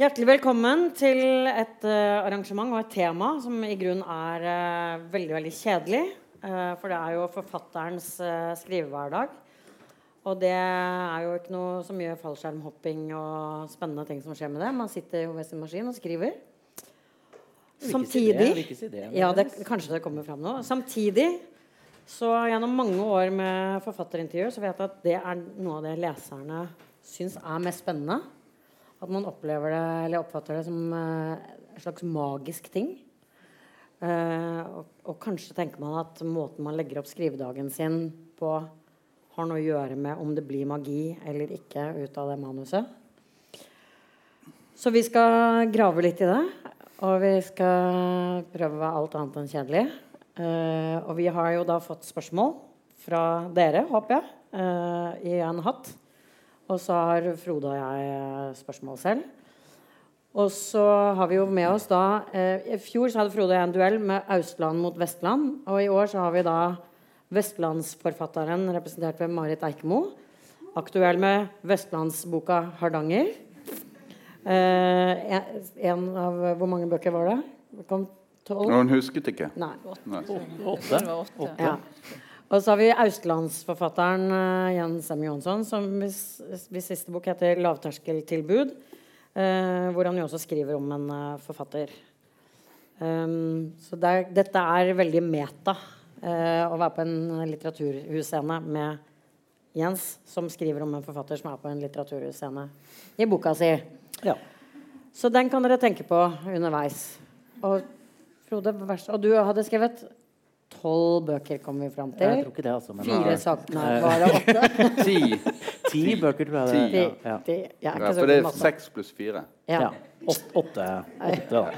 Hjertelig velkommen til et uh, arrangement og et tema som i grunnen er uh, veldig veldig kjedelig. Uh, for det er jo forfatterens skrivehverdag. Og det er jo ikke noe så mye fallskjermhopping og spennende ting som skjer med det. Man sitter jo ved sin maskin og skriver. Samtidig Ja, det, kanskje det kommer fram nå. Samtidig så gjennom mange år med forfatterintervjuer så vet jeg at det er noe av det leserne syns er mest spennende. At man opplever det, eller oppfatter det som uh, en slags magisk ting. Uh, og, kanskje tenker man at måten man legger opp skrivedagen sin på, har noe å gjøre med om det blir magi eller ikke ut av det manuset. Så vi skal grave litt i det. Og vi skal prøve alt annet enn kjedelig. Uh, og vi har jo da fått spørsmål fra dere, håper jeg, i en hatt. Og så har Frode og jeg eh, spørsmål selv. Og så har vi jo med oss da eh, I fjor så hadde Frode og jeg en duell med Austland mot Vestland. Og i år så har vi da vestlandsforfatteren representert ved Marit Eikemo. Aktuell med vestlandsboka 'Hardanger'. Eh, en av Hvor mange bøker var det? det kom tolv? Hun husket ikke. Nei. Åtte. Åtte. Ja. Og så har vi austlandsforfatteren uh, Jens M. Jonsson, som hvis, siste bok heter 'Lavterskeltilbud'. Uh, hvor han jo også skriver om en uh, forfatter. Um, så er, dette er veldig meta å være på en litteraturhusscene med Jens, som skriver om en forfatter som er på en litteraturhusscene i boka si. Ja. Så den kan dere tenke på underveis. Og Frode, og du hadde skrevet Tolv bøker kom vi fram til. Jeg tror ikke det, altså. Fire saker Nei, var det åtte? ti. ti bøker, tror jeg det er. Ja. Ti. Ja, ja, for det er seks pluss fire. Ja. Åtte, åtte, da.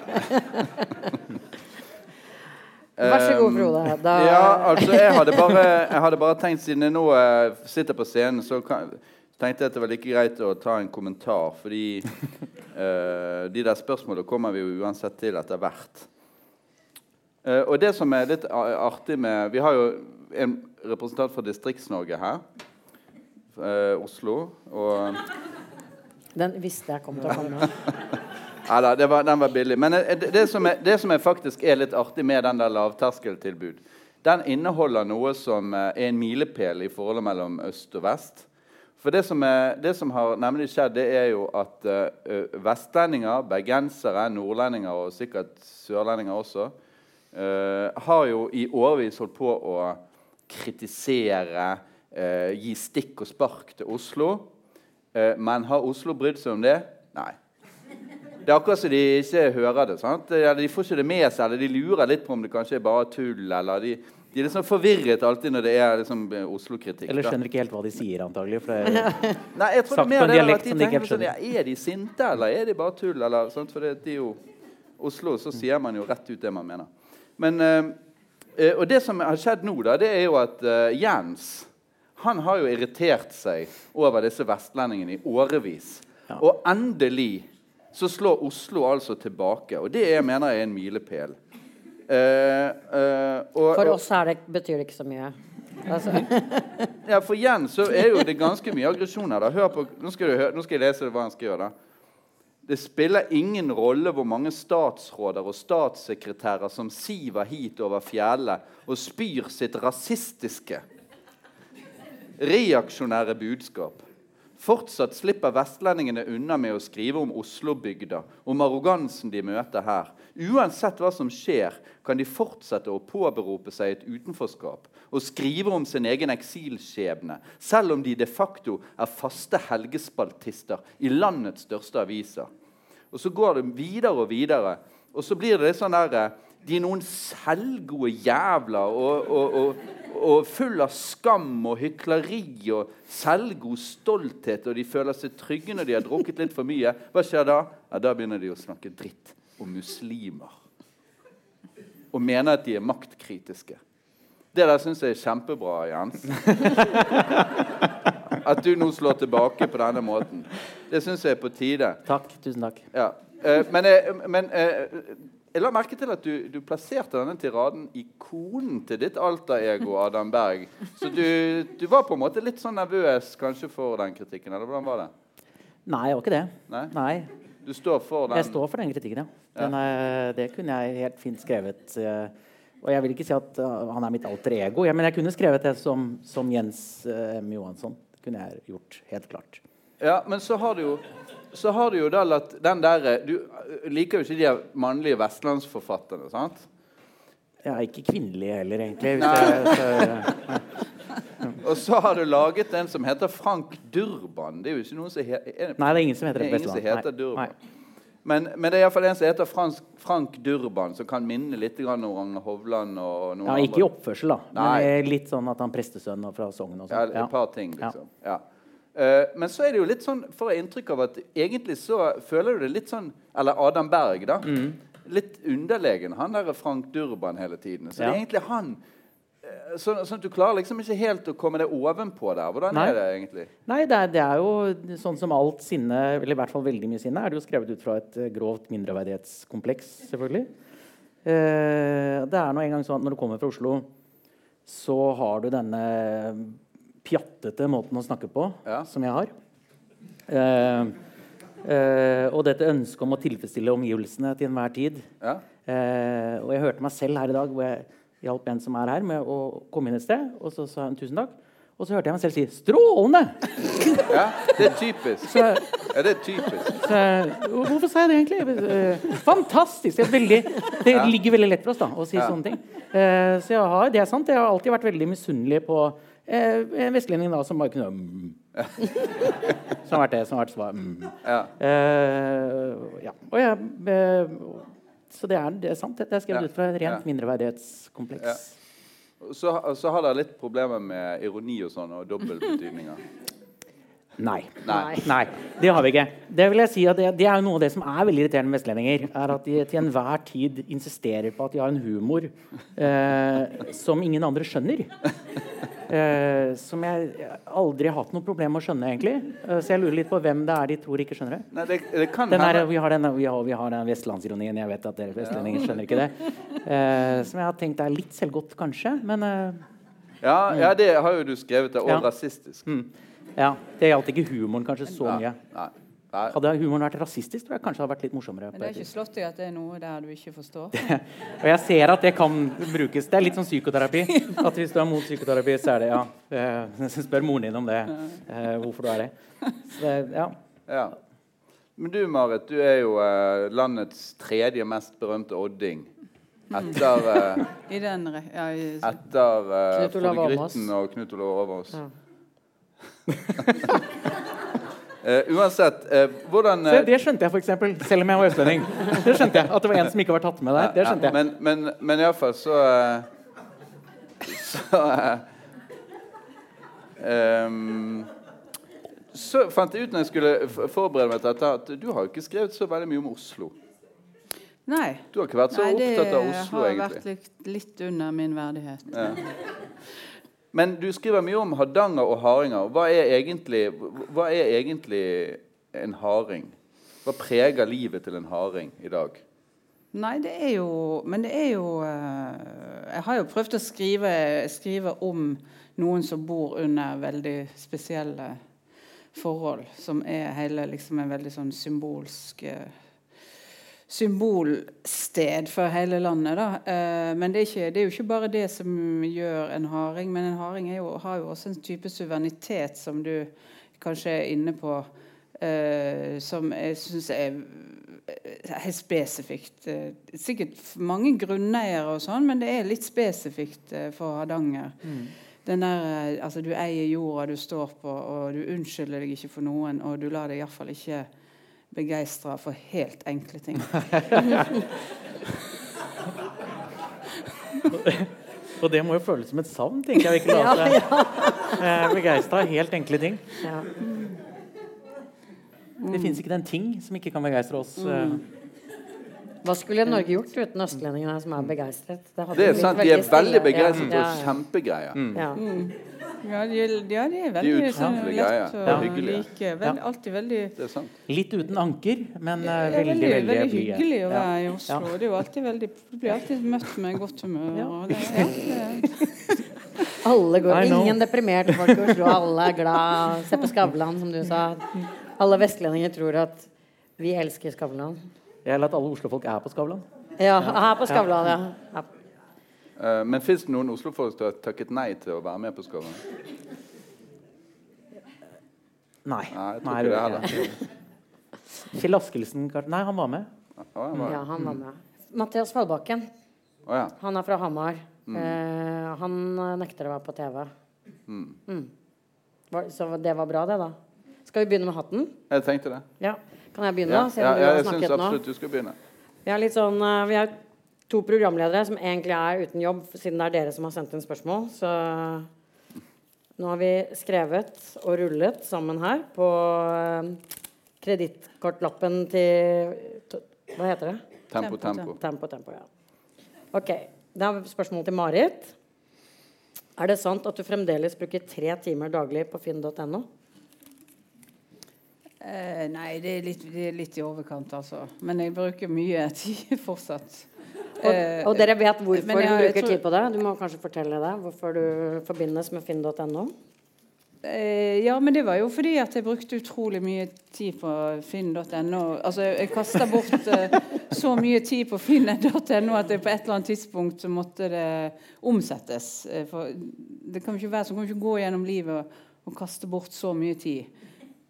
Vær så god, Frode. Da... Ja, altså, jeg hadde, bare, jeg hadde bare tenkt, siden jeg nå uh, sitter på scenen, så kan, tenkte jeg at det var like greit å ta en kommentar. Fordi uh, de der spørsmålene kommer vi jo uansett til etter hvert. Uh, og det som er litt artig med Vi har jo en representant fra Distrikts-Norge her. Uh, Oslo. Og Den visste jeg kom til å komme. Nei da, var, den var billig. Men uh, det, det, som er, det, som er, faktisk er litt artig med den der lavterskeltilbud, den inneholder noe som er en milepæl i forholdet mellom øst og vest. For det som, er, det som, har nemlig skjedd, det er jo at ø, vestlendinger, bergensere, nordlendinger og sikkert sørlendinger også har jo i årevis holdt på å kritisere, uh, gi stikk og spark til Oslo. Uh, men har Oslo brydd seg om det? Nei. Det er akkurat som de ikke hører det. sant? Eller de får ikke det med seg, eller de lurer litt på om det kanskje er bare tull. eller de, de er liksom forvirret alltid når det er liksom Oslo-kritikk. Eller skjønner ikke helt hva de sier, antagelig. For Nei, jeg tror det er mer det at de tenker sånn, ja, Er de sinte, eller er de bare tull? Eller, sant? For det, det er jo Oslo, så sier man jo rett ut det man mener. Men, eh, eh, og det som har skjedd nå, da, det er jo at uh, Jens han har jo irritert seg over disse vestlendingene i årevis. Ja. Og endelig så slår Oslo altså tilbake. Og det er, mener jeg er en milepæl. Eh, uh, for oss det, betyr det ikke så mye. Altså. ja, For Jens så er jo det ganske mye aggresjon her. Hør på, nå, skal du, nå skal jeg lese hva han skriver. da. Det spiller ingen rolle hvor mange statsråder og statssekretærer som siver hit over fjellet og spyr sitt rasistiske, reaksjonære budskap. Fortsatt slipper vestlendingene unna med å skrive om Oslo-bygda, om arrogansen de møter her. Uansett hva som skjer, kan de fortsette å påberope seg et utenforskap og skriver om sin egen eksilskjebne, selv om de de facto er faste helgespaltister i landets største aviser. Og Så går det videre og videre, og så blir det sånn der De er noen selvgode jævler og, og, og, og full av skam og hykleri og selvgod stolthet, og de føler seg trygge når de har drukket litt for mye. Hva skjer da? Ja, Da begynner de å snakke dritt om muslimer. Og mener at de er maktkritiske. Det der syns jeg er kjempebra, Jens. At du nå slår tilbake på denne måten. Det syns jeg er på tide. Takk. Tusen takk. Ja. Eh, men, eh, men eh, jeg la merke til at du, du, plasserte denne tiraden i konen til ditt alter-ego, Adam Berg. Så du, du, var på en måte litt sånn nervøs kanskje for den kritikken? eller hvordan var det? Nei, jeg var ikke det. Nei? Nei. Du står for den? Jeg står for den kritikken, ja. Den ja. det kunne jeg helt fint skrevet. Og jeg vil ikke si at eh, han er mitt alter ego, ja, men jeg kunne skrevet det som, som Jens eh, M. Johansson. Det kunne jeg gjort, helt klart. Ja, men så har du jo så har du jo da latt den der Du eh, liker jo ikke de mannlige vestlandsforfatterne, sant? Er ikke kvinnelig heller, egentlig. Hvis jeg, så, Og så har du laget en som heter Frank Durban. Det er jo ikke noen som he er, nei, det er ingen som heter det det er ingen som heter Nei, Durban. nei. Men, men det er iallfall en som heter Frans, Frank Durban, som kan minne litt om Ragnar Hovland. og noen Ja, ikke i oppførsel, da. Nei. Men litt sånn at han prestesønn fra Sogn og Ja, sånn. et par ting, liksom. Ja. Uh, men så er det jo litt sånn, får jeg inntrykk av at egentlig så føler du det litt sånn Eller Adam Berg, da. Mm. Litt underlegen, han der Frank Durban hele tiden. Så det er egentlig han Sånn sånn at du klarer liksom ikke helt å komme deg ovenpå der. Hvordan Nei. er det egentlig? Nei, det er, det er jo sånn som alt sinne, eller i hvert fall veldig mye sinne, er det jo skrevet ut fra et eh, grovt mindreverdighetskompleks, selvfølgelig. Eh, det er nå engang sånn at når du kommer fra Oslo, så har du denne pjattete måten å snakke på, Ja. som jeg har. Eh, eh, og dette ønsket om å tilfredsstille omgivelsene til enhver tid. Ja? Eh, og jeg hørte meg selv her i dag hvor jeg hjalp en som er her, med å komme inn et sted. Og så sa hun tusen takk. Og så hørte jeg meg selv si 'strålende'! ja? Det er typisk. Så, Ja, det er typisk. så, hvorfor sa jeg det egentlig? Eh, Fantastisk! Det, er veldig, det ligger veldig lett for oss da, å si Ja. sånne ting. Eh, så jeg har, det er sant, jeg har alltid vært veldig misunnelig på eh, en vestlending da, som bare kunne mm. Som har vært det som har vært svar. Mm. Ja. Eh, ja. Og jeg, så det er, det er sant. Det er skrevet Ja. ut fra et rent Ja. mindreverdighetskompleks. Ja. Så, så har dere litt problemer med ironi og sånn, og dobbeltbetydninger. Nei. Nei. Nei, det har vi ikke. Det vil jeg si at det, det er jo noe av det som er veldig irriterende med vestlendinger. er At de til enhver tid insisterer på at de har en humor eh, som ingen andre skjønner. Eh, som jeg aldri har hatt noe problem med å skjønne, egentlig. Eh, så jeg lurer litt på hvem det er de tror ikke skjønner det. Nei, det, det kan Den er, vi, har den, vi, har, vi har den vestlandsironien. Jeg vet at dere vestlendinger skjønner ikke det. Eh, som jeg har tenkt er litt selvgodt, kanskje. Men eh, ja, ja, det har jo du skrevet. Det, og Ja. rasistisk. mm, ja, det gjaldt ikke humoren kanskje så mye. Nei. Nei. Hadde humoren vært rasistisk, tror jeg kanskje det hadde vært litt morsommere. Men det er ikke slått i at det er noe der du ikke forstår? Og jeg ser at det kan brukes. Det er litt sånn psykoterapi. At hvis du er mot psykoterapi, så er det ja. Så Spør moren din om det. eh, hvorfor du er det. Så det ja. Ja. Men du, Marit, du er jo eh, landets tredje mest berømte odding. Etter, eh, I den. Ja, i, etter eh, Knut Olav Åmås. Og Knut Olav Åmås. Ja. Eh, uansett, uh, hvordan Se, eh, det skjønte jeg, eksempel, selv om jeg var østlending. Det skjønte jeg, At det var en som ikke var tatt med der. Det skjønte jeg. Men, men, men iallfall så Så ehm, Så fant jeg ut når jeg skulle forberede meg til dette, at du har jo ikke skrevet så veldig mye om Oslo. nei. Du har ikke vært så nei, opptatt av Oslo, har vært litt, litt under min verdighet. Ja. Men du skriver mye om hardanger og haringer. Hva hva er egentlig en haring? Hva preger livet til en haring i dag? Nei, det er jo Men det er jo eh, Jeg har jo prøvd å skrive, skrive om noen som bor under veldig spesielle forhold. Som er hele liksom en veldig sånn symbolsk eh, Symbolsted for hele landet. Da. Eh, men det er, ikke, det er jo ikke bare det som gjør en harding. Men en harding jo, har jo også en type suverenitet som du kanskje er inne på. eh, som jeg syns er eh, helt spesifikt. sikkert mange grunneiere og sånn, men det er litt spesifikt for Hardanger. Den der, altså Du eier jorda du står på, og du unnskylder deg ikke for noen, og du lar deg iallfall ikke begeistre for helt enkle ting. Og det må jo føles som et savn, tenker jeg. Ikke la seg eh, begeistre av helt enkle ting. Ja. Det fins ikke den ting som ikke kan begeistre oss. Mm. Hva skulle Norge gjort uten østlendingene som er begeistret? hadde Det er sant, De er veldig begeistret Ja, og kjempegreie. ja. Ja, de, er- ja, de er De er veldig sånn, lett og hyggelige. like. Veld, alltid veldig Det er sant. Litt uten anker, men eh, er veldig, veldig, veldig, veldig hyggelig å Ja. være i Oslo. Ja. Det er jo alltid veldig, du blir alltid møtt med godt humør. Ja. Og det, ja, det, Alle går, ingen deprimerte folk i Oslo. Alle er glad. Se på Skavlan, som du sa. Alle vestlendinger tror at Vi elsker Skavlan. Jeg eller at alle Oslo-folk er på Skavlan. Ja, her på Skavlan, ja. Eh, men fins det noen Oslo-folk som har takket nei til å være med på Skavlan? Nei. Nei, jeg tror ikke det heller. Kjell Askelsen? Nei, han var med. Ah, han var- ja, han var med. Mathias Fallbakken. Oh, ja. Han er fra Hamar. Eh, han eh, nekter å være på TV. Mm. Mm. Så det var bra, det, da. Skal vi begynne med hatten? Jeg tenkte det. Ja. Kan jeg begynne, Ja? Ja, ja, jeg syns nå. absolutt du skal begynne. Vi er litt sånn eh, Vi er to programledere som egentlig er uten jobb, siden det er dere som har sendt inn spørsmål. Så nå har vi skrevet og rullet sammen her på uh, kredittkortlappen til Hva heter det? Tempo, Tempo, tempo. Tempo, tempo, ja. Ok. Da har vi spørsmål til Marit. Er det sant at du fremdeles bruker tre timer daglig på finn.no? Eh, nei, det er, litt, det er litt i overkant, altså. Men jeg bruker mye tid fortsatt. Og, Eh, og dere vet hvorfor jeg, du jeg- jeg bruker tror- tid på det? Du må kanskje fortelle det? Hvorfor du forbindes med finn.no? Eh, ja, men det var jo fordi at jeg brukte utrolig mye tid på finn.no. Altså, jeg kasta bort eh, så mye tid på finn.no at det på et eller annet tidspunkt så måtte det omsettes. For det kan ikke være sånn. kan ikke gå gjennom livet og, og kaste bort så mye tid.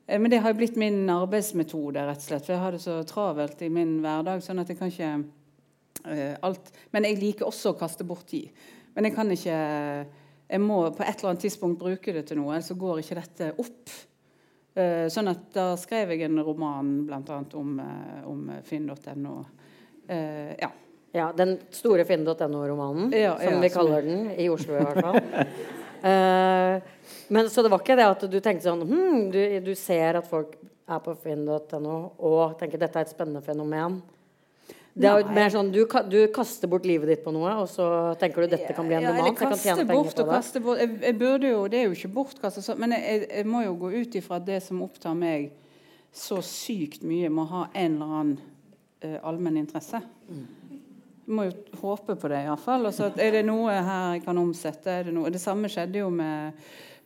Men det har jo blitt min arbeidsmetode, rett og slett. For jeg har det så travelt i min hverdag. sånn at jeg kan ikke alt. Men jeg liker også å kaste bort tid. Men jeg kan ikke Jeg må på et eller annet tidspunkt bruke det til noe, ellers så går ikke dette opp. Eh, sånn at da skrev jeg en roman bl.a. om, eh, om finn.no. Eh, ja. Ja, Den store finn.no-romanen, Ja, som ja, vi som- kaller den i Oslo i hvert fall. Eh, men Så det var ikke det at du tenkte sånn hm, du, du ser at folk er på finn.no og tenker dette er et spennende fenomen. Det er jo mer sånn du, du kaster bort livet ditt på noe, og så tenker du dette kan bli en Ja, roman. eller jeg kan kaste bort og kaste bort. Jeg, jeg burde jo, det er jo ikke bortkastet, men jeg, jeg, må jo gå ut ifra det som opptar meg så sykt mye, må ha en eller annen uh, allmenn interesse. Mm. må jo håpe på det, iallfall. Og så er det noe her jeg kan omsette? Er det, det samme skjedde jo med,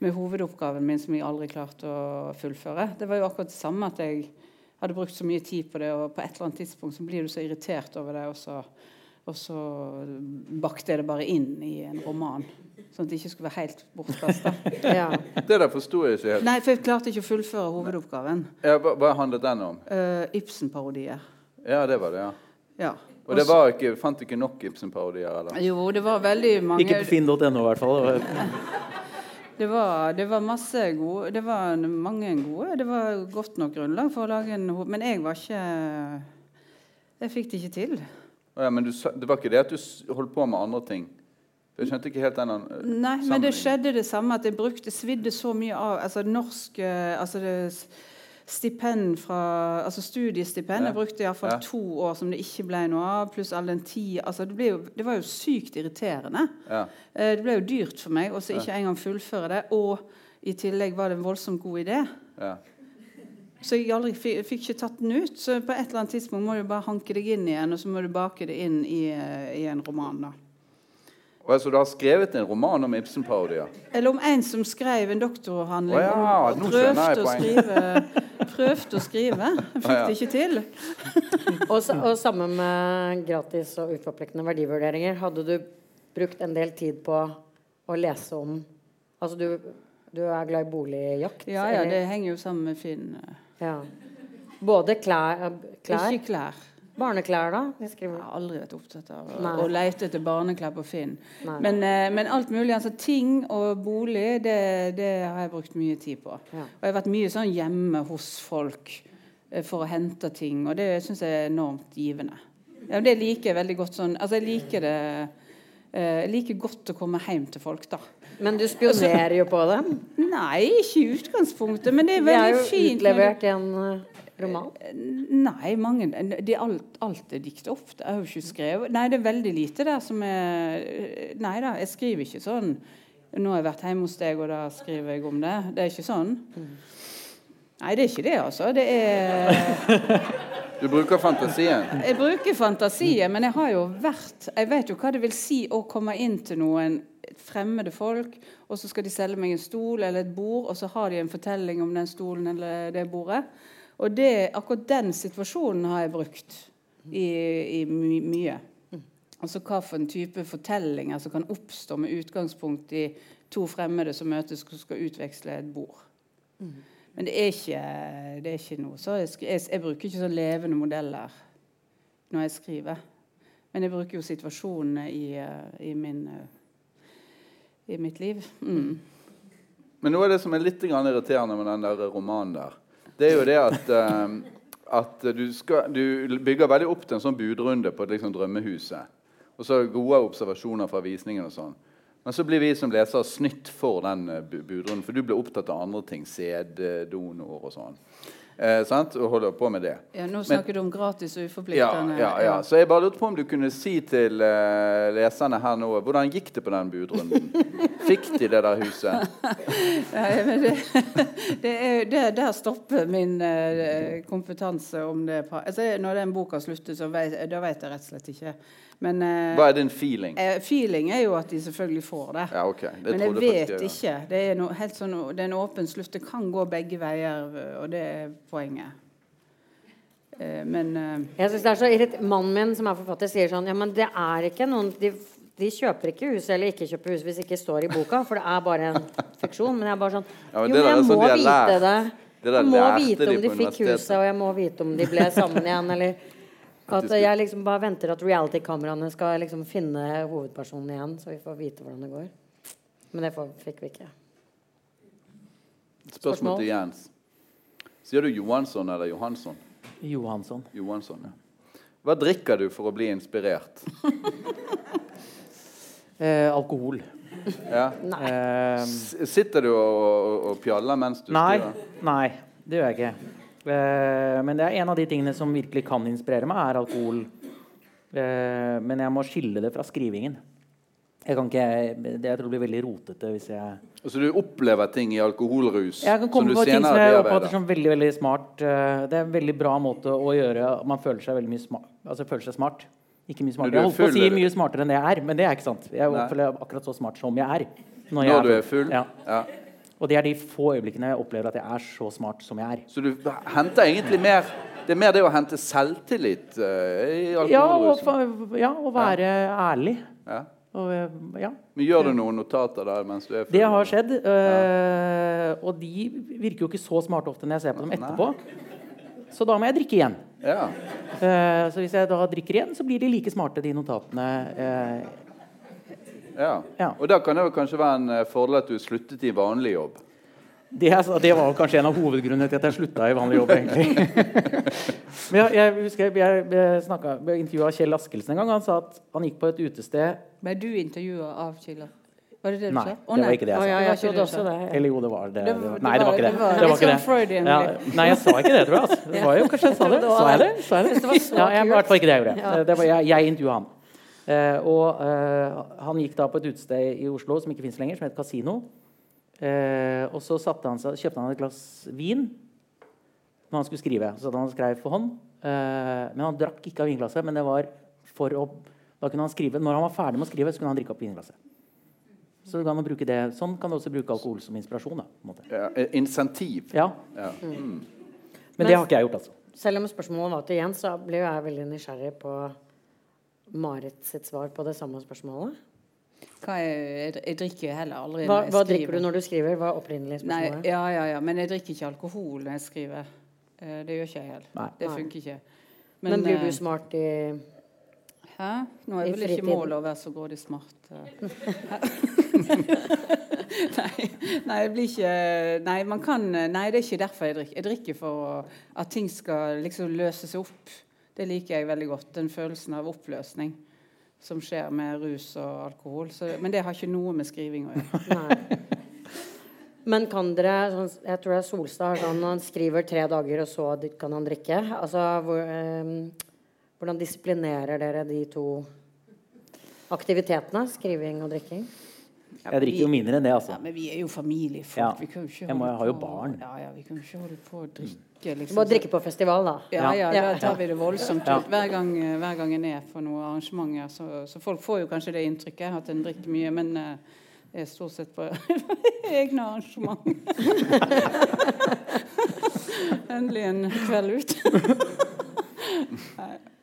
med hovedoppgaven min, som jeg aldri klarte å fullføre. Det var jo akkurat det samme at jeg hadde brukt så mye tid på det, og på et eller annet tidspunkt så blir du så irritert over det, og så, og så bakte jeg det bare inn i en roman. Sånn at det ikke skulle være helt bortkasta. Ja. Det der forsto jeg ikke helt. Nei, for jeg klarte ikke å fullføre hovedoppgaven. Ja, hva, hva handlet den om? Uh, Ibsen-parodier. Ja, det var det, ja. Ja. Og det var ikke, fant ikke nok Ibsen-parodier, eller? Jo, det var veldig mange Ikke på finn.no, i hvert fall. Det var, det var masse gode Det var mange gode. Det var godt nok grunnlag for å lage en ho- Men jeg var ikke Jeg fikk det ikke til. Ja, men du, det var ikke det at du holdt på med andre ting? Jeg skjønte ikke helt den eh, Nei, men det skjedde det samme at jeg brukte svidde så mye av altså norsk eh, altså det, stipend fra altså studiestipend. Ja. Jeg brukte iallfall Ja. to år som det ikke ble noe av, pluss all den tid altså det, ble jo, det var jo sykt irriterende. Ja. Eh, Det ble jo dyrt for meg å så ikke engang fullføre det. Og i tillegg var det en voldsomt god idé. Ja. Så jeg aldri fikk, fikk ikke tatt den ut. Så på et eller annet tidspunkt må du bare hanke deg inn igjen, og så må du bake det inn i, eh, i en roman. da. Og altså, du har skrevet en roman om Ibsen-parodier? Eller om en som skrev en doktoravhandling Oh, ja, og prøvde å, skrive, prøvde å skrive. Jeg Fikk det ikke til. Og, og sammen med gratis og uforpliktende verdivurderinger, hadde du brukt en del tid på å lese om Altså du, du er glad i boligjakt? Ja, ja, eller? det henger jo sammen med Finn. Ja. Både klær, klær Ikke klær. Barneklær, da? Jeg Jeg har aldri vært opptatt av å, å lete etter barneklær på Finn. Men, eh, men alt mulig. altså Ting og bolig, det, det har jeg brukt mye tid på. Ja. Og jeg har vært mye sånn hjemme hos folk eh, for å hente ting, og det syns jeg er enormt givende. Ja, det liker jeg veldig godt sånn Altså, jeg liker det eh, Jeg liker godt å komme hjem til folk, da. Men du spionerer jo på dem. Nei, ikke i utgangspunktet, men det er De er veldig jo fint. utlevert en roman. Nei, mange, det er alt, alt er dikt ofte. Jeg har jo ikke skrevet Nei, det er veldig lite der som er Nei da, jeg skriver ikke sånn Nå har jeg vært hjemme hos deg, og da skriver jeg om det. Det er ikke sånn. Nei, det er ikke det, altså. Det er Du bruker fantasien? Jeg bruker fantasien, men jeg har jo vært Jeg vet jo hva det vil si å komme inn til noen fremmede folk, og så skal de selge meg en stol eller et bord, og så har de en fortelling om den stolen eller det bordet. Og det, akkurat den situasjonen har jeg brukt i, i my mye. Altså hva for en type fortellinger som kan oppstå med utgangspunkt i to fremmede som møtes og skal utveksle et bord. Men det er ikke, det er ikke noe så jeg, jeg, jeg bruker ikke så levende modeller når jeg skriver. Men jeg bruker jo situasjonene i, eh, i, min, eh, i mitt liv. Mm. Men noe av det som er litt irriterende med den der romanen der, det er jo det at, uh, at du, skal, du bygger veldig opp til en sånn budrunde på liksom drømmehuset. Og så gode observasjoner fra visningen og sånn. Men så blir vi som lesere snytt for den eh, budrunden, for du blir opptatt av andre ting. Sæddonor og sånn. Eh, sant? Og holder på med det. Ja, nå snakker du om gratis og uforpliktende. ja, ja. Så jeg bare lurte på om du kunne si til eh, leserne her nå Hvordan gikk det på den budrunden? Fikk de det der huset? Nei, men det, det er, det, der stopper min eh, kompetanse om det. Altså, når den boka slutter, så vet, da vet jeg rett og slett ikke. Men eh, Hva er din feeling? eh, feeling er jo at de selvfølgelig får det. Ja, okay. Det Men jeg vet faktisk ikke. Det er, no, helt sånn, det er en åpen slutt. Det kan gå begge veier, og det er poenget. Eh, men Jeg synes det er så irrit- Mannen min som er forfatter, sier sånn Ja, men det er ikke noen De, de kjøper ikke hus eller ikke kjøper hus hvis det ikke står i boka, for det er bare en fiksjon. Men jeg er bare sånn Ja, men Jo, men jeg sånn må vite lært. det. Det Jeg må vite om de de fikk huset, og jeg må vite om de ble sammen igjen, eller At at jeg liksom bare venter at reality-kameraene skal liksom finne hovedpersonen igjen, så vi får vite hvordan det går. Men det fikk vi ikke. Spørsmål Spørsmål? til Jens. Sier du Johansson eller Johansson? Johansson. Johansson, ja. Hva drikker du for å bli inspirert? Eh, alkohol. Ja. Eh, Sitter du og, og, og pjaller mens du nei, styrer? nei, det gjør jeg ikke. Eh, men det er en av de tingene som virkelig kan inspirere meg, er alkohol. Eh, men jeg må skille det fra skrivingen. Jeg kan ikke, det jeg tror blir veldig rotete hvis jeg Altså du opplever ting i alkoholrus Jeg kan komme på ting som jeg oppfatter som veldig veldig smart. Eh, Det er en veldig bra måte å gjøre Man føler seg veldig mye smart. Altså føler seg smart. Ikke mye smartere. er Jeg holdt på å si mye smartere enn det jeg er, men det er ikke sant. Jeg føler akkurat så smart som jeg er. Når, Når du er full? Ja. Ja. Og det er de få øyeblikkene jeg opplever at jeg er så smart som jeg er. Så du henter egentlig mer Det er mer det å hente selvtillit eh, i Ja, alkoholrusen? Ja, ja, og være ærlig. Ja. Og, eh, ja. Men gjør du noen notater der mens du er full? Det har skjedd. øh, og de virker jo ikke så smarte ofte når jeg ser på dem etterpå. Så da må jeg drikke igjen. Ja. Eh, så hvis jeg da drikker igjen, så blir de like smarte, de notatene. eh, ja. Ja. Og da kan det jo kanskje være en eh, fordel at du sluttet i vanlig jobb. det, er- det var kanskje en av hovedgrunnene til at jeg slutta i vanlig jobb. egentlig. Men jeg, jeg husker jeg, jeg, jeg, snakket- jeg intervjua Kjell Askelsen en gang. Han sa at han gikk på et utested ble du intervjua av Killer? Var det det du Nei, sa? det var ikke det jeg sa. jeg ja, ikke det også det. Eller jo, det var det. Det det var- nei, det var ikke det. det var det ikke det. Ja, nei, jeg sa ikke det, tror jeg. Altså. Det var jo kanskje jeg sa det. Sa jeg det? Sa jeg det? Det var så Ja, jeg, i hvert fall ikke det jeg gjorde. Det var, jeg jeg intervjua han. Eh, og eh, han gikk da på et utested i Oslo som ikke fins lenger, som heter Casino. Eh, og så satte han seg, kjøpte han et glass vin når han skulle skrive. Så han skrev for hånd. Eh, men han drakk ikke av vinglasset. Men det var for å da kunne han skrive, Når han var ferdig med å skrive, så kunne han drikke opp vinglasset. Så kan man bruke det, Sånn kan du også bruke alkohol som inspirasjon. Da, på en måte. Ja, insentiv. Ja, Ja. Men det har ikke jeg gjort, altså. Selv om spørsmålet var til Jens, så ble jeg veldig nysgjerrig på Marit sitt svar på det samme spørsmålet. Jeg, jeg drikker heller aldri Hva, hva drikker du når du skriver? Hva er opprinnelig Nei, spørsmålet? ja, ja, ja, men jeg drikker ikke alkohol når jeg skriver. Eh, det gjør ikke jeg heller. Nei. Det funker ikke. Men, blir du eh, smart i Hæ? Nå er vel ikke målet å være så grådig smart. eh. nei, nei, jeg blir ikke Nei, man kan Nei, det er ikke derfor jeg drikker. Jeg drikker for at ting skal liksom seg opp. Det liker jeg veldig godt. Den følelsen av oppløsning som skjer med rus og alkohol. Så, men det har ikke noe med skriving å gjøre. Men kan dere sånn, Jeg tror det er Solstad sånn han skriver tre dager, og så kan han drikke. Altså, hvor, eh, hvordan disiplinerer dere de to aktivitetene? Skriving og drikking? Ja, Jeg drikker jo mindre enn det, altså. Ja, men vi er jo familiefolk. Ja. Vi kan jo ikke Jeg må- holde jeg har jo på- barn. Ja, ja, vi kan jo ikke holde på å drikke liksom. må drikke på festival, da. Ja, ja, Ja. da tar vi det voldsomt ut. Hver gang, hver gang en er på noen arrangementer. Så, så folk får jo kanskje det inntrykket at en drikker mye, men uh, det er stort sett på egne arrangement. Endelig en kveld ut.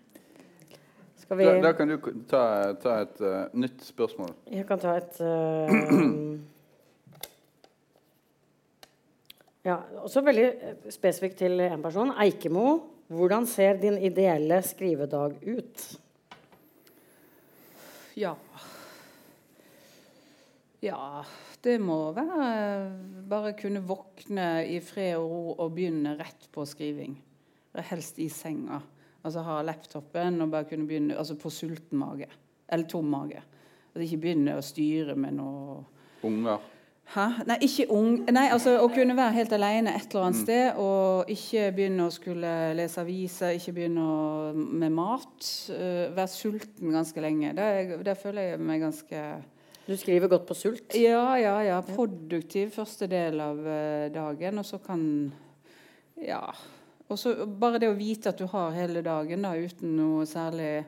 Skal vi Da, da kan du ta, ta et uh, nytt spørsmål. Jeg kan ta et uh, Ja, også veldig eh, spesifikt til en person. Eikemo, hvordan ser din ideelle skrivedag ut? Ja. Ja, det må være bare kunne våkne i fred og ro og begynne rett på skriving. Helst i senga. Altså ha laptopen og bare kunne begynne altså på sulten mage. Eller tom mage. Altså ikke begynne å styre med noe Unger. Hæ? Nei, ikke ung... Nei, altså å kunne være helt alene et eller annet sted og ikke begynne å skulle lese aviser, ikke begynne å, med mat. Uh, være sulten ganske lenge. Der, der føler jeg meg ganske Du skriver godt på sult. Ja, ja, ja. Produktiv første del av øh, dagen, og så kan Ja. Og så bare det å vite at du har hele dagen da, uten noe særlig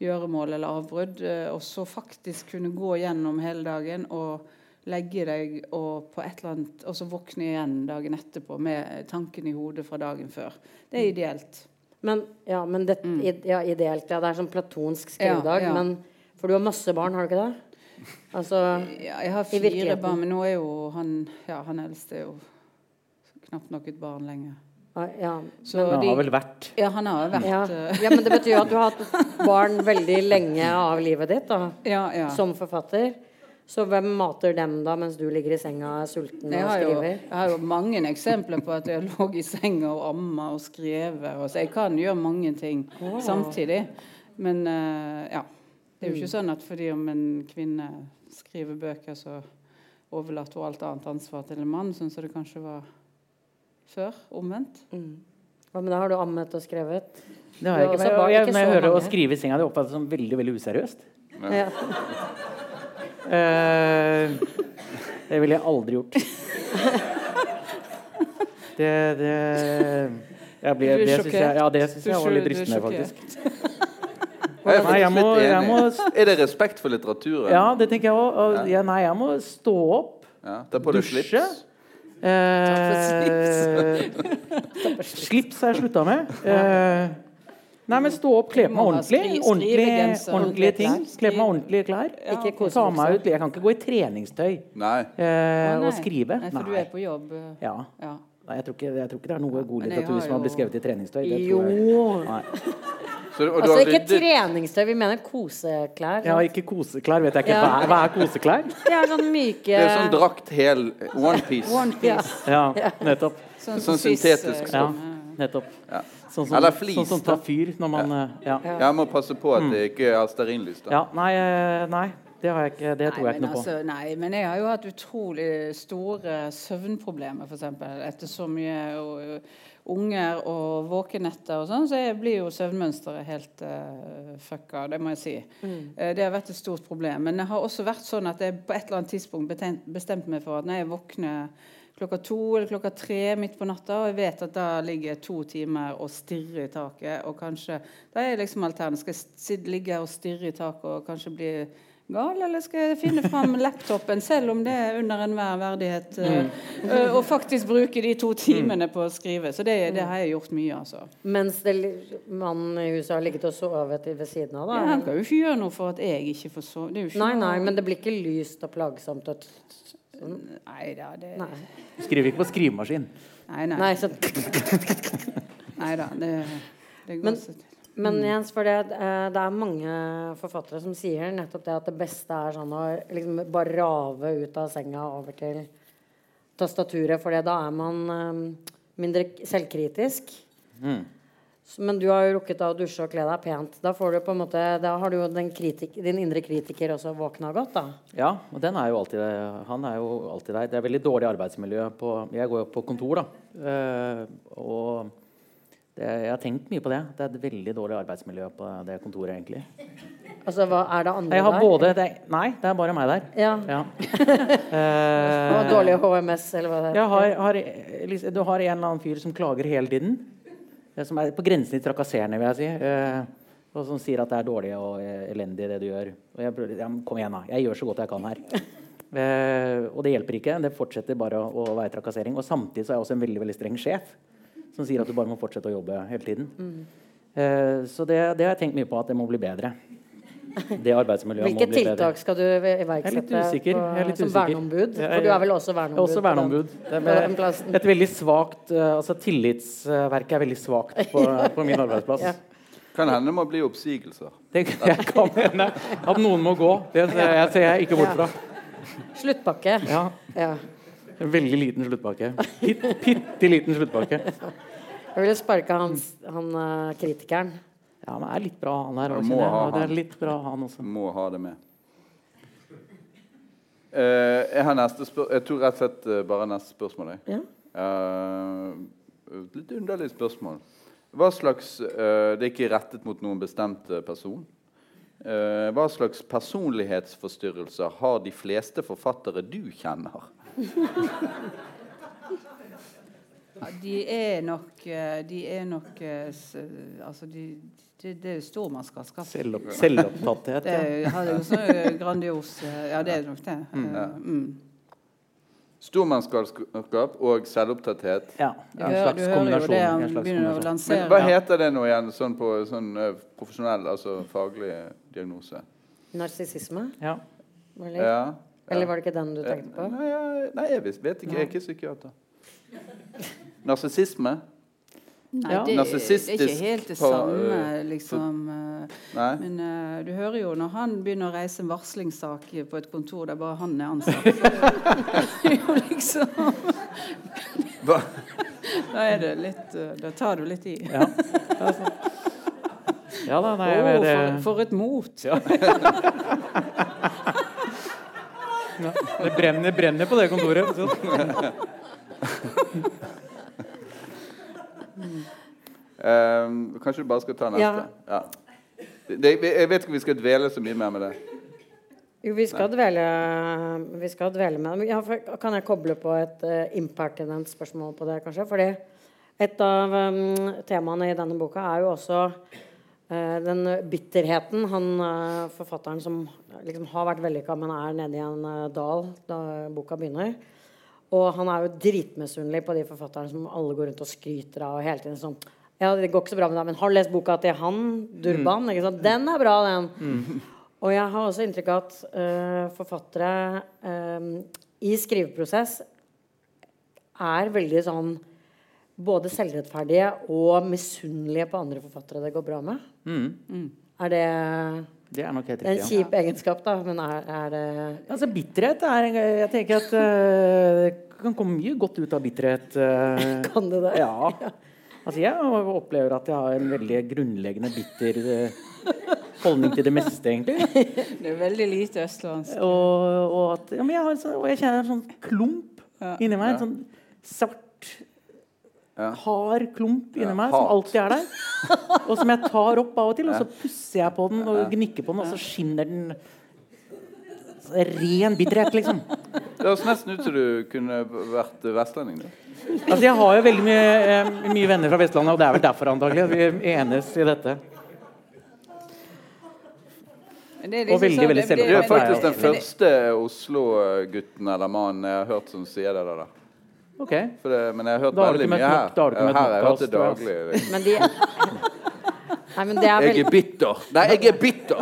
gjøremål eller avbrudd, øh, og så faktisk kunne gå gjennom hele dagen og legge deg og på et eller annet, og så våkne igjen dagen etterpå med tanken i hodet fra dagen før. Det er ideelt. Men, ja, men det, mm. ja, ideelt, ja. Det er sånn platonsk skrivedag. Mm. Ja. Men, for du har masse barn, har du ikke det? Altså Ja, jeg har fire barn, men nå er jo han ja, han eldste er jo knapt nok et barn lenger. Ja, Så Han de- har vel vært Ja, han har vært ja. øh, ja, men det betyr jo at du har hatt barn veldig lenge av livet ditt da, ja, ja. som forfatter. Så hvem mater dem da mens du ligger i senga sulten Jeg og skriver? jo, jeg har jo mange eksempler på at jeg lå i senga og amma og skrevet. Og så jeg kan gjøre mange ting samtidig. Men eh, ja. Det er jo ikke sånn at fordi om en kvinne skriver bøker, så overlater hun alt annet ansvar til en mann, sånn som det kanskje var før. Omvendt. Hva med det? Har du ammet og skrevet? Det har jeg ikke. Men jeg, jeg, ikke når jeg hører hører å skrive i senga, det oppfattes som veldig veldig useriøst. Ja. uh, det ville jeg aldri gjort. Det, det jeg blir, Du er det syns jeg, ja, det synes er jeg var litt rystende, faktisk. Jeg er Nei, jeg må, jeg må Er det respekt for litteraturen? Ja, det tenker jeg òg. Ja, nei, jeg må stå opp, Ja, deg Dusje. slips. Eh, Slips har jeg slutta med. Eh, nei, men stå opp, kle på meg ordentlig. Ordentlige, ordentlige ting. Kle på meg ordentlige klær. Ja. Ta meg ut. Jeg kan ikke gå i treningstøy Nei. eh, og skrive. Nei, for du er på jobb. øh, Ja. Ja. Nei, jeg tror, ikke, jeg tror ikke det er noe god litteratur har som har blitt skrevet i treningstøy. Det Jo. Så, og du Altså ikke ryddet treningstøy, vi mener koseklær. Ja, ikke koseklær. Vet jeg ikke. Ja. Hva er, hva er koseklær? Det er sånn myke Det er sånn drakt hel onepiece. One Ja, nettopp. Sånn, Sånn syntetisk stoff. Ja, nettopp. Ja. Sånn som, Eller flis, sånn som tar fyr når man Ja. Jeg må passe på at det ikke er stearinlys. da. ja nei, eh, nei, det har jeg ikke. Det tror Nei, jeg ikke noe altså, på. nei, men jeg har jo hatt utrolig store søvnproblemer, f.eks. Etter så mye og, unger og våkenetter og sånn, så blir jo søvnmønsteret helt uh, fucka. Det må jeg si. Eh, det har vært et stort problem. Men det har også vært sånn at jeg på et eller annet tidspunkt bestemte meg for at når jeg våkner klokka to eller klokka tre midt på natta, og jeg vet at da ligger jeg to timer og stirrer i taket, og kanskje Da er jeg liksom alternativ. Skal jeg ligge og stirre i taket og kanskje bli gal, eller skal jeg finne fram laptopen, selv om det er under enhver verdighet, mm. eh, og faktisk bruke de to timene på å skrive? Så det, det har jeg gjort mye, altså. Mens det, mannen i huset har ligget og sovet ved siden av, da? Ja, han kan jo ikke gjøre noe for at jeg ikke får sove. Det er jo ikke Nei, nei, men det blir ikke lyst og plagsomt. Og Nei da, det nei. Skriver ikke på skrivemaskin. Nei, nei. nei så, Nei da, det, det går Men-. Men Jens, for det, eh, det er mange forfattere som sier nettopp det at det beste er sånn å liksom bare rave ut av senga over til tastaturet, for da er man eh, mindre selvkritisk. Mm. Men du har jo rukket å dusje og kle deg pent. Da, får du på en måte, da har du jo den kritik, din indre kritiker også våkna godt, da. Ja, og den er jo alltid Han er jo alltid der. Det er veldig dårlig arbeidsmiljø på Jeg går jo på kontor, da. Eh, og det, jeg har tenkt mye på det. Det er et veldig dårlig arbeidsmiljø på det kontoret, egentlig. Altså, hva er det andre Jeg har der? både det, Nei, det er bare meg der. Ja. Ja. Eh, Og dårlig HMS, eller hva det jeg har, har, du har en eller annen fyr som klager hele tiden. eh, Som er på grensen til trakasserende, vil jeg si. eh, og som sier at det er dårlig og elendig, det du gjør. Og jeg, prøver- ja, kom igjen, da. Jeg gjør så godt jeg kan her. Og det hjelper ikke. Det fortsetter bare å, å være trakassering. Og samtidig så er jeg også en veldig veldig streng sjef. Som sier at du bare må fortsette å jobbe hele tiden. Mm. Eh, så det, det har jeg tenkt mye på, at det må bli bedre. Det arbeidsmiljøet Hvilke må bli bedre. Hvilke tiltak skal du iverksette Jeg er litt usikker. på- Jeg er litt som usikker. verneombud? For du er vel også verneombud? Jeg er også verneombud. Det er med- et veldig svakt eh, altså Tillitsverket er veldig svakt på, på min arbeidsplass. Ja. Kan hende det må bli oppsigelser. Det jeg kan hende at noen må gå. Det ser jeg, ser jeg ikke bort fra. Sluttpakke. Ja, Ja. En veldig liten sluttpakke. Bitte liten sluttpakke. Jeg ville sparka han, han eh, kritikeren. Ja, han er litt bra, han her. Også, må ha Og Det er litt bra, han også. Må ha det med. Uh, jeg har neste spørsmål Jeg tror rett og slett uh, bare neste spørsmål. Jeg. Ja. Uh, litt underlig spørsmål. Hva slags Det er ikke rettet mot noen bestemt person. Eh, hva slags personlighetsforstyrrelser har de fleste forfattere du kjenner? Ja, de er nok eh, De er nok eh, Altså, de, det, det er stormannsgalskap. Selvopp, selvopptatthet. Det er jo så eh, grandios eh, Ja, det er nok det. Mm. mm. Stormannsgalskap og selvopptatthet. Ja, en hører, slags du hører jo kombinasjon. det en slags begynner å kombinasjon. lansere. Men hva heter det nå igjen sånn på sånn profesjonell, altså faglig diagnose? Narsissisme? Ja. Ja. Eller var det ikke den du Eh, tenkte på? Nei, jeg, nei, jeg vet, vet ikke. Jeg er ikke psykiater. Narsissisme? Nei, Ja. det, det er ikke helt det på, samme, eh, liksom. eh, Nei. Men uh, du hører jo når han begynner å reise en varslingssak på et kontor der bare han er ansatt jo liksom Hva? Da er det litt uh, Da tar du litt i. Ja. Altså. ja da, nei, vet for, for et mot! Ja. Ja, det brenner, brenner på det kontoret. Så. Ehm, kanskje du bare skal ta neste? Ja. Ja. Det, jeg vet ikke om vi skal dvele så mye mer med det. Jo, vi skal dvele, vi skal dvele med det. Ja, for, kan jeg koble på et uh, impertinent spørsmål på det, kanskje? Fordi et av um, temaene i denne boka er jo også den bitterheten han eh, forfatteren som liksom har vært vellykka, men er nede i en eh, dal da boka begynner. Og han er jo dritmisunnelig på de forfatterne som alle går rundt og skryter av. og hele tiden sånn ja, det går ikke så bra med deg, men har du lest boka til han, Durban? Ikke sant? Den er bra, den. Og jeg har også inntrykk av at uh, forfattere um, i skriveprosess er veldig sånn både selvrettferdige og misunnelige på andre forfattere det går bra med. Mm. Er det Det er nok helt er en kjip Ja. egenskap, da, men er, er det Altså, bitterhet er Jeg tenker at eh, det kan komme mye godt ut av bitterhet. Uh, Kan det det? Ja. Altså, jeg opplever at jeg har en veldig grunnleggende bitter uh, holdning til det meste, egentlig. Det er veldig lite østlandsk. Og, og, at, ja, men jeg, har, sånn- og jeg kjenner en sånn klump Ja. inni meg. En sånn svart, Ja. hard klump inni Ja, meg hat. som alltid er der. Og som jeg tar opp av og til, og så pusser jeg på den og gnikker på den, og så skinner den Ren bitterhet, liksom. Det høres nesten ut som du kunne vært vestlending. Altså, jeg har jo veldig mye, eh, mye venner fra Vestlandet, og det er vel derfor antagelig vi enes i dette. Men det er Og veldig, så, veldig Du er faktisk den første Oslo-gutten eller mannen jeg har hørt som sier det der. Ok. For det, men jeg har hørt Da har du veldig ikke møtt mye her. nok- da har du ikke her møtt har jeg nok hørt det daglig. Men de Nei, men det er Jeg er bitter. Nei, jeg er bitter!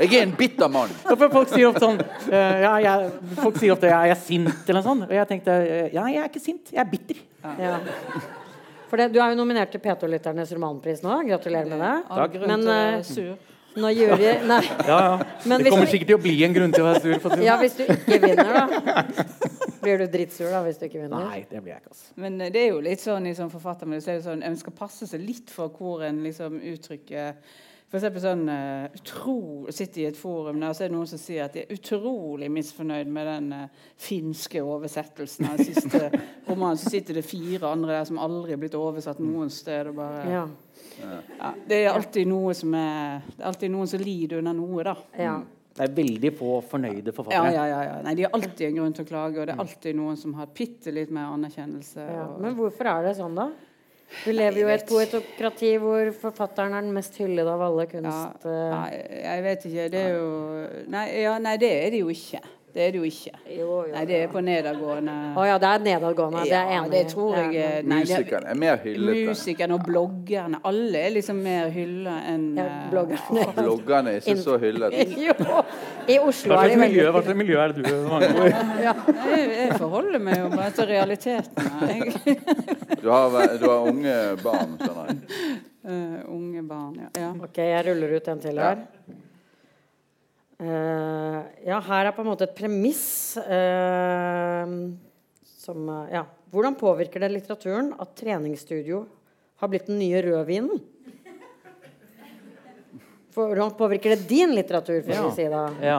Jeg er en bitter mann. Folk sier ofte sånn eh, ja, jeg, Folk sier ofte ja, 'jeg er sint', eller noe sånt. Og jeg tenkte eh, ja, jeg er ikke sint, jeg er bitter. ja. For det, du er jo nominert til P2-lytternes romanpris nå. Gratulerer med det. Takk. Men uh, å eh, når jury Nei. Ja, ja. Men Det kommer du- sikkert til å bli en grunn til å være sur. For Ja, sånn. hvis du ikke vinner, da. Blir du drittsur da hvis du ikke vinner? Nei, det blir jeg ikke. Altså. Men eh, det er jo litt sånn i sånn forfattermiljø så er det sånn, En skal passe seg litt for hvor en liksom uttrykker for eksempel sånn uh, utro, Sitter i et forum der, så er det noen som sier at de er utrolig misfornøyd med den uh, finske oversettelsen av den siste romanen. Så sitter det fire andre der som aldri er blitt oversatt noen sted. Og bare, Ja. ja, det er alltid noe som er Det er alltid noen som lider under noe, da. ja. Det er veldig få fornøyde Ja, forfattere. ja, ja, ja. Nei, De har alltid en grunn til å klage, og det er alltid noen som har bitte litt mer anerkjennelse. ja. Og, Men hvorfor er det sånn, da? Vi lever jo i et poetokrati hvor forfatteren er den mest hyllede av alle kunst... Ja, nei, jeg vet ikke. Det er jo Nei, ja, nei det er det jo ikke. Det er det jo ikke. Jo, jo, Nei, det er på nedadgående. Å ja, det er nedadgående. det er Ja, enig det tror jeg Ja. eh, nei, det- Musikeren er mer hyllete. Musikerne og bloggerne. Alle er liksom mer hylla enn Ja, eh, bloggerne. Bloggerne er ikke så hyllet. Jo, i Oslo er de veldig hva slags miljø er det du mange ord? Jeg, jeg forholder meg jo bare til realiteten. Jeg, Du har, du har unge barn, skjønner jeg. Uh, unge barn, ja. ja. Ok, jeg ruller ut en til her. Eh, ja, her er på en måte et premiss eh, som eh, Ja. Hvordan påvirker det litteraturen at treningsstudio har blitt den nye rødvinen? Hvordan påvirker det din litteratur, får Ja. si da? Ja.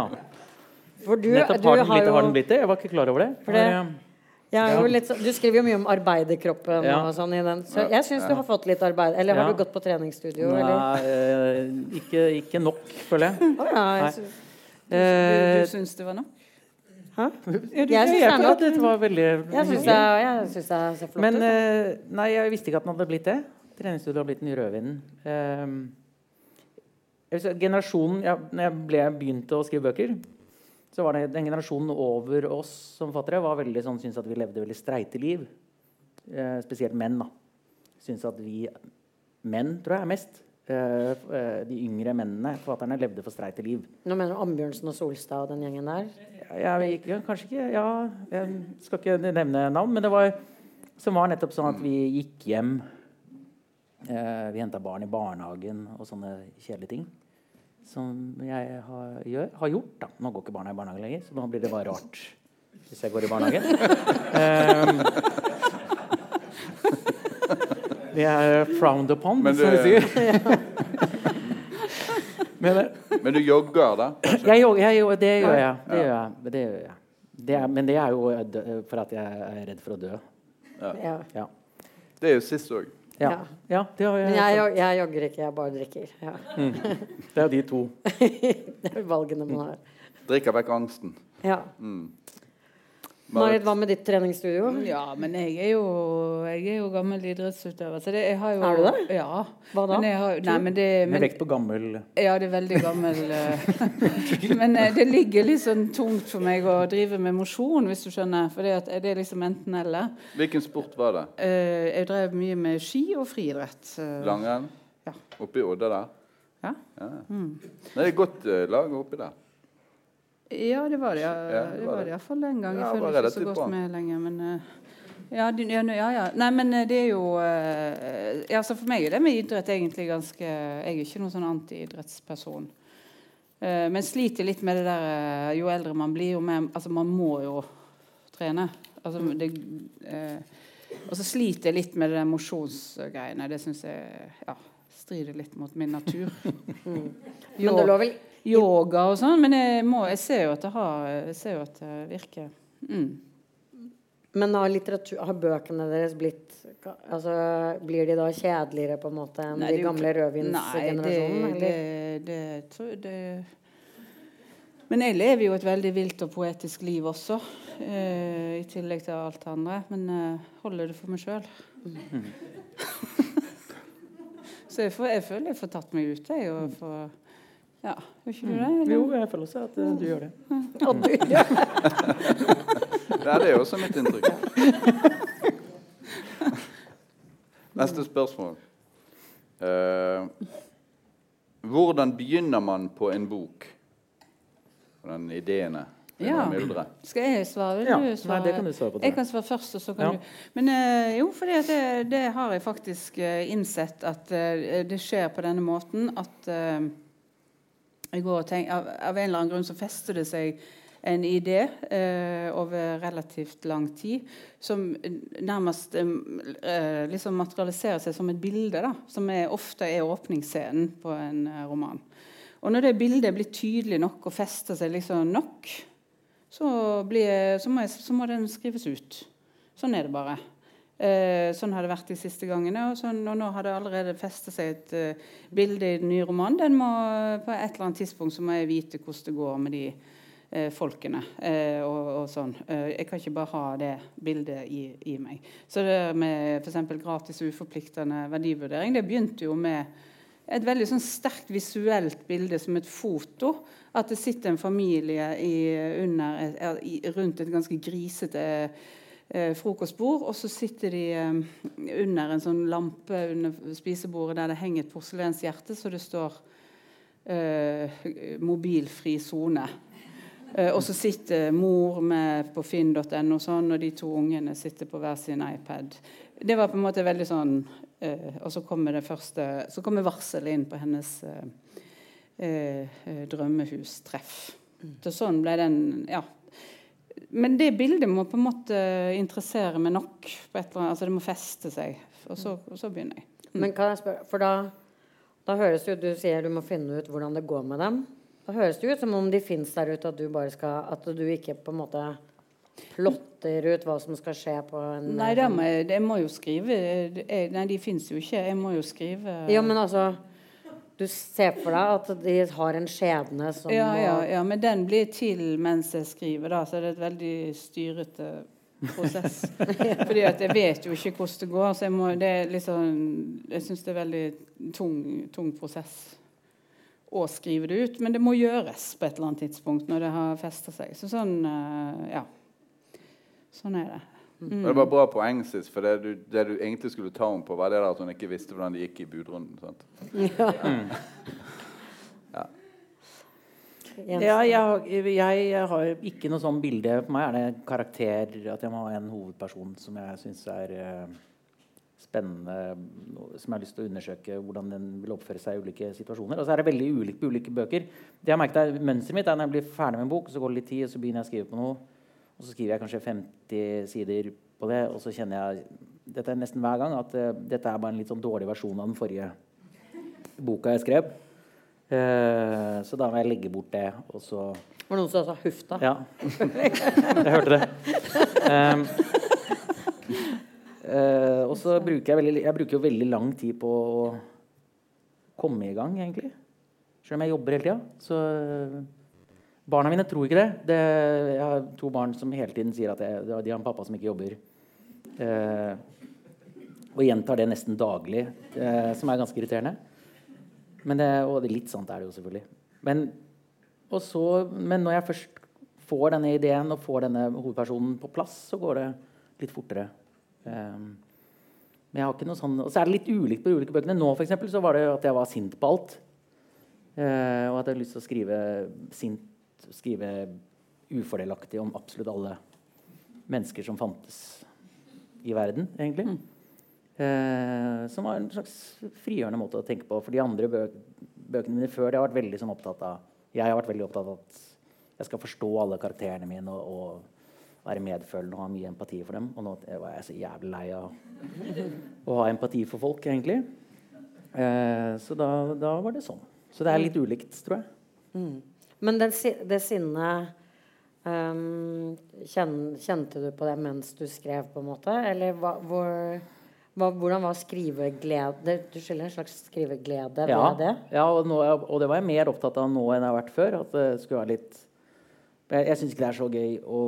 For du, Nettopp du har den, har blitt, har den blitt det? Jeg var ikke klar over det. For det- Ja. jo litt, Du skriver jo mye om arbeiderkroppen Ja. og sånn i den. Så jeg syns du har fått litt arbeid. Eller har du gått på treningsstudio. Nei, eh, ikke, ikke nok, føler jeg. Oh, ja, jeg syns- Du, Eh, du syns det var nok? Hæ? Jeg jeg det er at dette var veldig Jeg syns synes jeg ser flott Men ut. eh, nei, jeg visste ikke at den hadde blitt det. Treningsstudioet har blitt den nye rødvinen. Si, generasjonen ja, når jeg ble, begynte å skrive bøker, så var det den generasjonen over oss som fattere var veldig sånn, syntes at vi levde veldig streite liv. Uh, spesielt menn. da. Syns at vi menn, tror jeg, er mest. Eh, eh, de yngre mennene, forfatterne, levde for streite liv. Nå mener du Ambjørnsen og Solstad og den gjengen der? Jeg, jeg, kanskje ikke Ja, jeg skal ikke nevne navn, men det var som var nettopp sånn at vi gikk hjem eh, Vi henta barn i barnehagen og sånne kjedelige ting. Som jeg har, gjør, har gjort. da Nå går ikke barna i barnehagen lenger, så nå blir det bare rart hvis jeg går i barnehagen. um, det er frowned upon, Men som du- vi sier. men, eh, Men du jogger, da? jeg, jogger, jeg, det gjør jeg. Det gjør jeg. Det gjør jeg. Det er, men det er jo eh, dø- for at jeg er redd for å dø. Ja. Ja. Det er jo sist òg. Ja. Ja. ja det, har jeg, Men jeg, jeg jogger ikke, jeg bare drikker. Ja. det er de to. det er valgene man har. Drikker vekk angsten. Ja. Mm. Marit, hva med ditt treningsstudio? Ja, men jeg er jo, jeg er jo gammel idrettsutøver. Så det, jeg har jo, Er du det? Ja. Hva da? Men jeg har, nei, men det, Med vekt på gammel ja, det er veldig gammel eh, Men eh, det ligger litt sånn tungt for meg å drive med mosjon, hvis du skjønner. For det er liksom enten-eller. Hvilken sport var det? Eh, jeg drev mye med ski og friidrett. Langrenn? Ja. i Odda der? Ja. Ja. Det er et godt lag oppi der. Ja, det var det. Ja, Ja, det det var det. iallfall den gang. Ja, Jeg føler ikke så godt bra. med lenger, men eh, ja, ja, ja, ja. Nei, men eh, det er jo eh, altså For meg er det med idrett egentlig ganske Jeg er ikke noen sånn antiidrettsperson. Men sliter litt med det der Jo eldre man blir, jo mer Altså, man må jo trene. Altså, det, eh, og så sliter jeg litt med det der mosjonsgreiene. Det syns jeg ja, strider litt mot min natur. Men det lå vel yoga og sånn, men jeg, må, jeg ser jo at det, har, jeg ser jo at det virker. Mm. Men har, litteratur, har bøkene deres blitt altså, Blir de da kjedeligere på en måte enn Nei, de gamle rødvinsgenerasjonen? Nei, det, det, tror jeg det Men jeg lever jo et veldig vilt og poetisk liv også, eh, i tillegg til alt det andre. Men eh, holder det for meg sjøl. Så jeg, får, jeg føler jeg får tatt meg ut, jeg. Og får, ja, Gjør ikke du det? eller? Jo, jeg føler også at eh, du gjør det. At du, ja. Det er det også mitt inntrykk. Neste spørsmål. Uh, hvordan begynner man på en bok? Hvordan den ideene Ja. Skal jeg svare? Vil Ja, du nei, det kan du svare på, Jeg kan svare først, og så kan Ja. du Men uh, jo, for det, det har jeg faktisk uh, innsett at det skjer på denne måten at eh, tenker, av, av en eller annen grunn så fester det seg en idé eh, over relativt lang tid som nærmest eh, liksom materialiserer seg som et bilde, da, som er, ofte er åpningsscenen på en eh, roman. Og når det bildet blir tydelig nok og fester seg liksom nok, så, blir, så, må, jeg, så må den skrives ut. Sånn er det bare. Eh, sånn har det vært de siste gangene. Og, sånn, og nå har det allerede festet seg et uh, bilde i den nye romanen. Den må, på et eller annet tidspunkt så må jeg vite hvordan det går med de eh, folkene. eh, og, og sånn. Eh, jeg kan ikke bare ha det bildet i, i meg. Så det med f.eks. gratis og uforpliktende verdivurdering, det begynte jo med et veldig sånn sterkt visuelt bilde som et foto. At det sitter en familie i, under, i, rundt et ganske grisete eh, frokostbord, og så sitter de eh, under en sånn lampe under spisebordet der det henger et porselenshjerte, så det står eh, 'mobilfri sone'. Eh, og så sitter mor med på finn.no, sånn, og de to ungene sitter på hver sin iPad. Det var på en måte veldig sånn eh, Og så kommer det første Så kommer varselet inn på hennes eh, eh, eh, drømmehustreff. Så sånn ble den Ja. Men det bildet må på en måte interessere meg nok. Annet, altså Det må feste seg. Og så, og så begynner jeg. Men kan jeg spørre, for da, da høres det ut Du sier du må finne ut hvordan det går med dem. Da høres det ut som om de fins der ute, at du skal At du ikke på en måte plotter ut hva som skal skje på en Nei, det må jeg, jeg må jo skrive jeg, Nei, de fins jo ikke. Jeg må jo skrive Ja, men altså Du ser for deg at de har en skjebne som ja, ja, ja, men den blir til mens jeg skriver, da, så det er et veldig styrete prosess. Fordi at jeg vet jo ikke hvordan det går, så jeg må det er liksom Jeg syns det er veldig tung, tung prosess å skrive det ut. Men det må gjøres på et eller annet tidspunkt når det har festa seg. Så sånn eh, Ja. Sånn er det. Men Det var bra poeng, Sis, for det du, det du egentlig skulle ta henne på, var det der at hun ikke visste hvordan det gikk i budrunden. sant? Jens, Ja, jeg, jeg, jeg har ikke noe sånn bilde. For meg er det karakter at jeg må ha en hovedperson som jeg syns er eh, spennende, som jeg har lyst til å undersøke hvordan den vil oppføre seg i ulike situasjoner. Og så er det veldig ulikt på ulike bøker. Det jeg merket er Mønsteret mitt er når jeg blir ferdig med en bok, så går det litt tid, og så begynner jeg å skrive på noe. Og så skriver jeg kanskje 50 sider på det, og så kjenner jeg dette er nesten hver gang at uh, dette er bare en litt sånn dårlig versjon av den forrige boka jeg skrev. Uh, så da må jeg legge bort det, og så Var det noen som sa huff da? ja. Jeg hørte det. Um, uh, og så bruker jeg veldig Jeg bruker jo veldig lang tid på å komme i gang, egentlig. Selv om jeg jobber hele tida. Så barna mine tror ikke det. det. Jeg har to barn som hele tiden sier at jeg, de har en pappa som ikke jobber. Eh, og gjentar det nesten daglig, eh, som er ganske irriterende. Men det, og det, litt sant er det jo selvfølgelig. Men så, men når jeg først får denne ideen og får denne hovedpersonen på plass, så går det litt fortere. Eh, men jeg har ikke noe sånn, Og så er det litt ulikt på de ulike bøkene. Nå for eksempel, så var det at jeg var sint på alt. Eh, og at jeg hadde lyst til å skrive sint, skrive ufordelaktig om absolutt alle mennesker som fantes i verden, egentlig. Eh, som var en slags frigjørende måte å tenke på. For de andre bø bøkene mine før det har vært veldig sånn opptatt av Jeg har vært veldig opptatt av at jeg skal forstå alle karakterene mine og, og være medfølende og ha mye empati for dem. Og nå var jeg så jævlig lei av å ha empati for folk, egentlig. Eh, så da, da var det sånn. Så det er litt ulikt, tror jeg. Men den, det sinnet um, kjen- Kjente du på det mens du skrev, på en måte? Eller hva, hvor, hva, hvordan var skriveglede Du skylder en slags skriveglede Ja, det? ja og, nå, og det var jeg mer opptatt av nå enn jeg har vært før. At det skulle være litt Jeg, jeg syns ikke det er så gøy å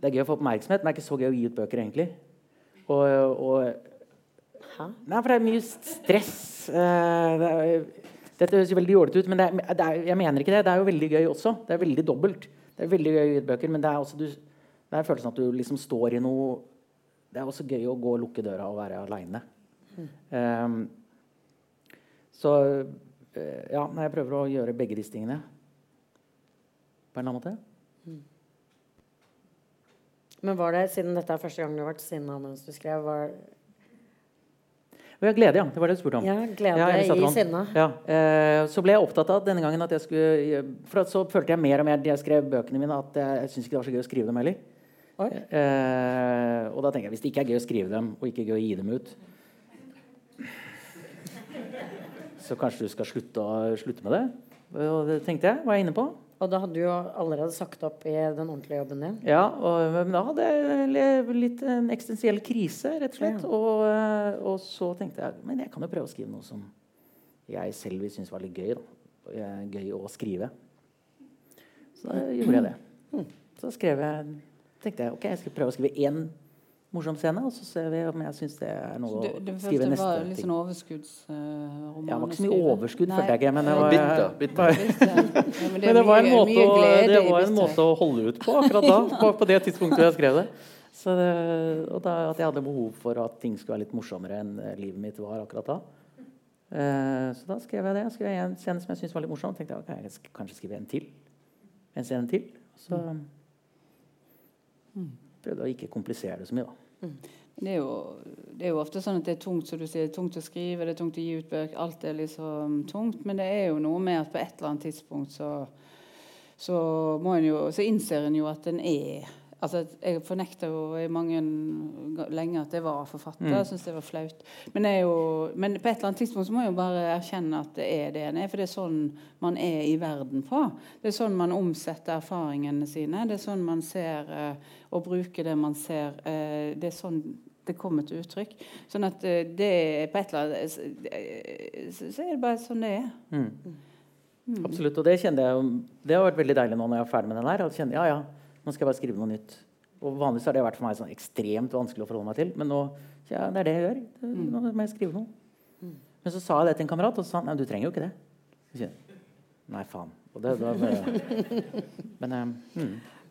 Det er gøy å få oppmerksomhet, men det er ikke så gøy å gi ut bøker, egentlig. Og, og Hæ? Nei, for det er mye stress. Uh, det er, dette høres veldig jålete ut, men det er, er, jeg mener ikke det. Det er jo veldig gøy også. Det er veldig dobbelt. Det er veldig gøy å gi ut bøker, men det er også du, det er følelsen at du liksom står i noe Det er også gøy å gå og lukke døra og være aleine. Um, så eh, ja, jeg prøver å gjøre begge disse tingene på en eller annen måte. Men var det, siden dette er første gang du har vært sinna mens du skrev, var ja, glede, ja. Det var det du spurte om. Ja, glede Ja, i sinne. Ja, eh, så ble jeg opptatt av denne gangen at jeg skulle For så følte jeg mer og mer da jeg skrev bøkene mine, at jeg, jeg syntes ikke det var så gøy å skrive dem heller. Eh, og da tenker jeg hvis det ikke er gøy å skrive dem, og ikke gøy å gi dem ut Så kanskje du skal slutte, å, slutte med det? Og det tenkte jeg. Var jeg inne på. Og da hadde du jo allerede sagt opp i den ordentlige jobben din. Ja, og, men da hadde jeg litt en eksistensiell krise, rett og slett. Og, eh, og så tenkte jeg men jeg kan jo prøve å skrive noe som jeg selv vil synes var litt gøy. Da. Gøy å skrive. Så da gjorde jeg det. Så skrev jeg, tenkte jeg ok, jeg skal prøve å skrive én morsom scene, og så ser vi om jeg syns det er noe Det, å skrive neste følte Det var litt sånn overskuddsroman. Ja, det var ikke så mye overskudd, følte jeg ikke. Men det var, Bitter, bitter. Ja, men men det var en, måte, å, det var en måte å holde ut på akkurat da. På, på det tidspunktet jeg skrev det. Så det og da, at jeg hadde behov for at ting skulle være litt morsommere enn eh, livet mitt var akkurat da. Uh, så da skrev jeg det. Jeg skrev en scene som jeg syntes var litt morsom. tenkte jeg, okay, jeg kanskje skrive en til. En scene til. Så prøvde å ikke komplisere det så mye, da. Det er, jo, det er jo ofte sånn at det er tungt som du sier, det er tungt å skrive, det er tungt å gi ut bøker. Alt er liksom tungt. Men det er jo noe med at på et eller annet tidspunkt så, så, jo, så innser en jo at en er Altså, jeg fornekta jo i mange lenge at jeg var forfatter. Jeg Syns det var flaut. Men, er jo, men på et eller annet tidspunkt så må jeg jo bare erkjenne at det er det en er. For det er sånn man er i verden på. Det er sånn man omsetter erfaringene sine. Det er sånn man ser eh, og bruker det man ser. Eh, det er sånn det kommer til uttrykk. Sånn at eh, det er på et eller annet eh, Så så er det bare sånn det er. Absolutt. Og det kjenner jeg jo- Det har vært veldig deilig nå når jeg er ferdig med den her. At jeg kjenner, ja, ja, nå skal jeg bare skrive noe nytt. Og Vanligvis har det vært for meg sånn ekstremt vanskelig å forholde meg til. Men nå ja, det er det jeg gjør. Nå må jeg skrive noe. Men så sa jeg det til en kamerat, og så sa han nei, du trenger jo ikke det. Jeg sier, Nei, faen. Og det, da bare, men um, mm.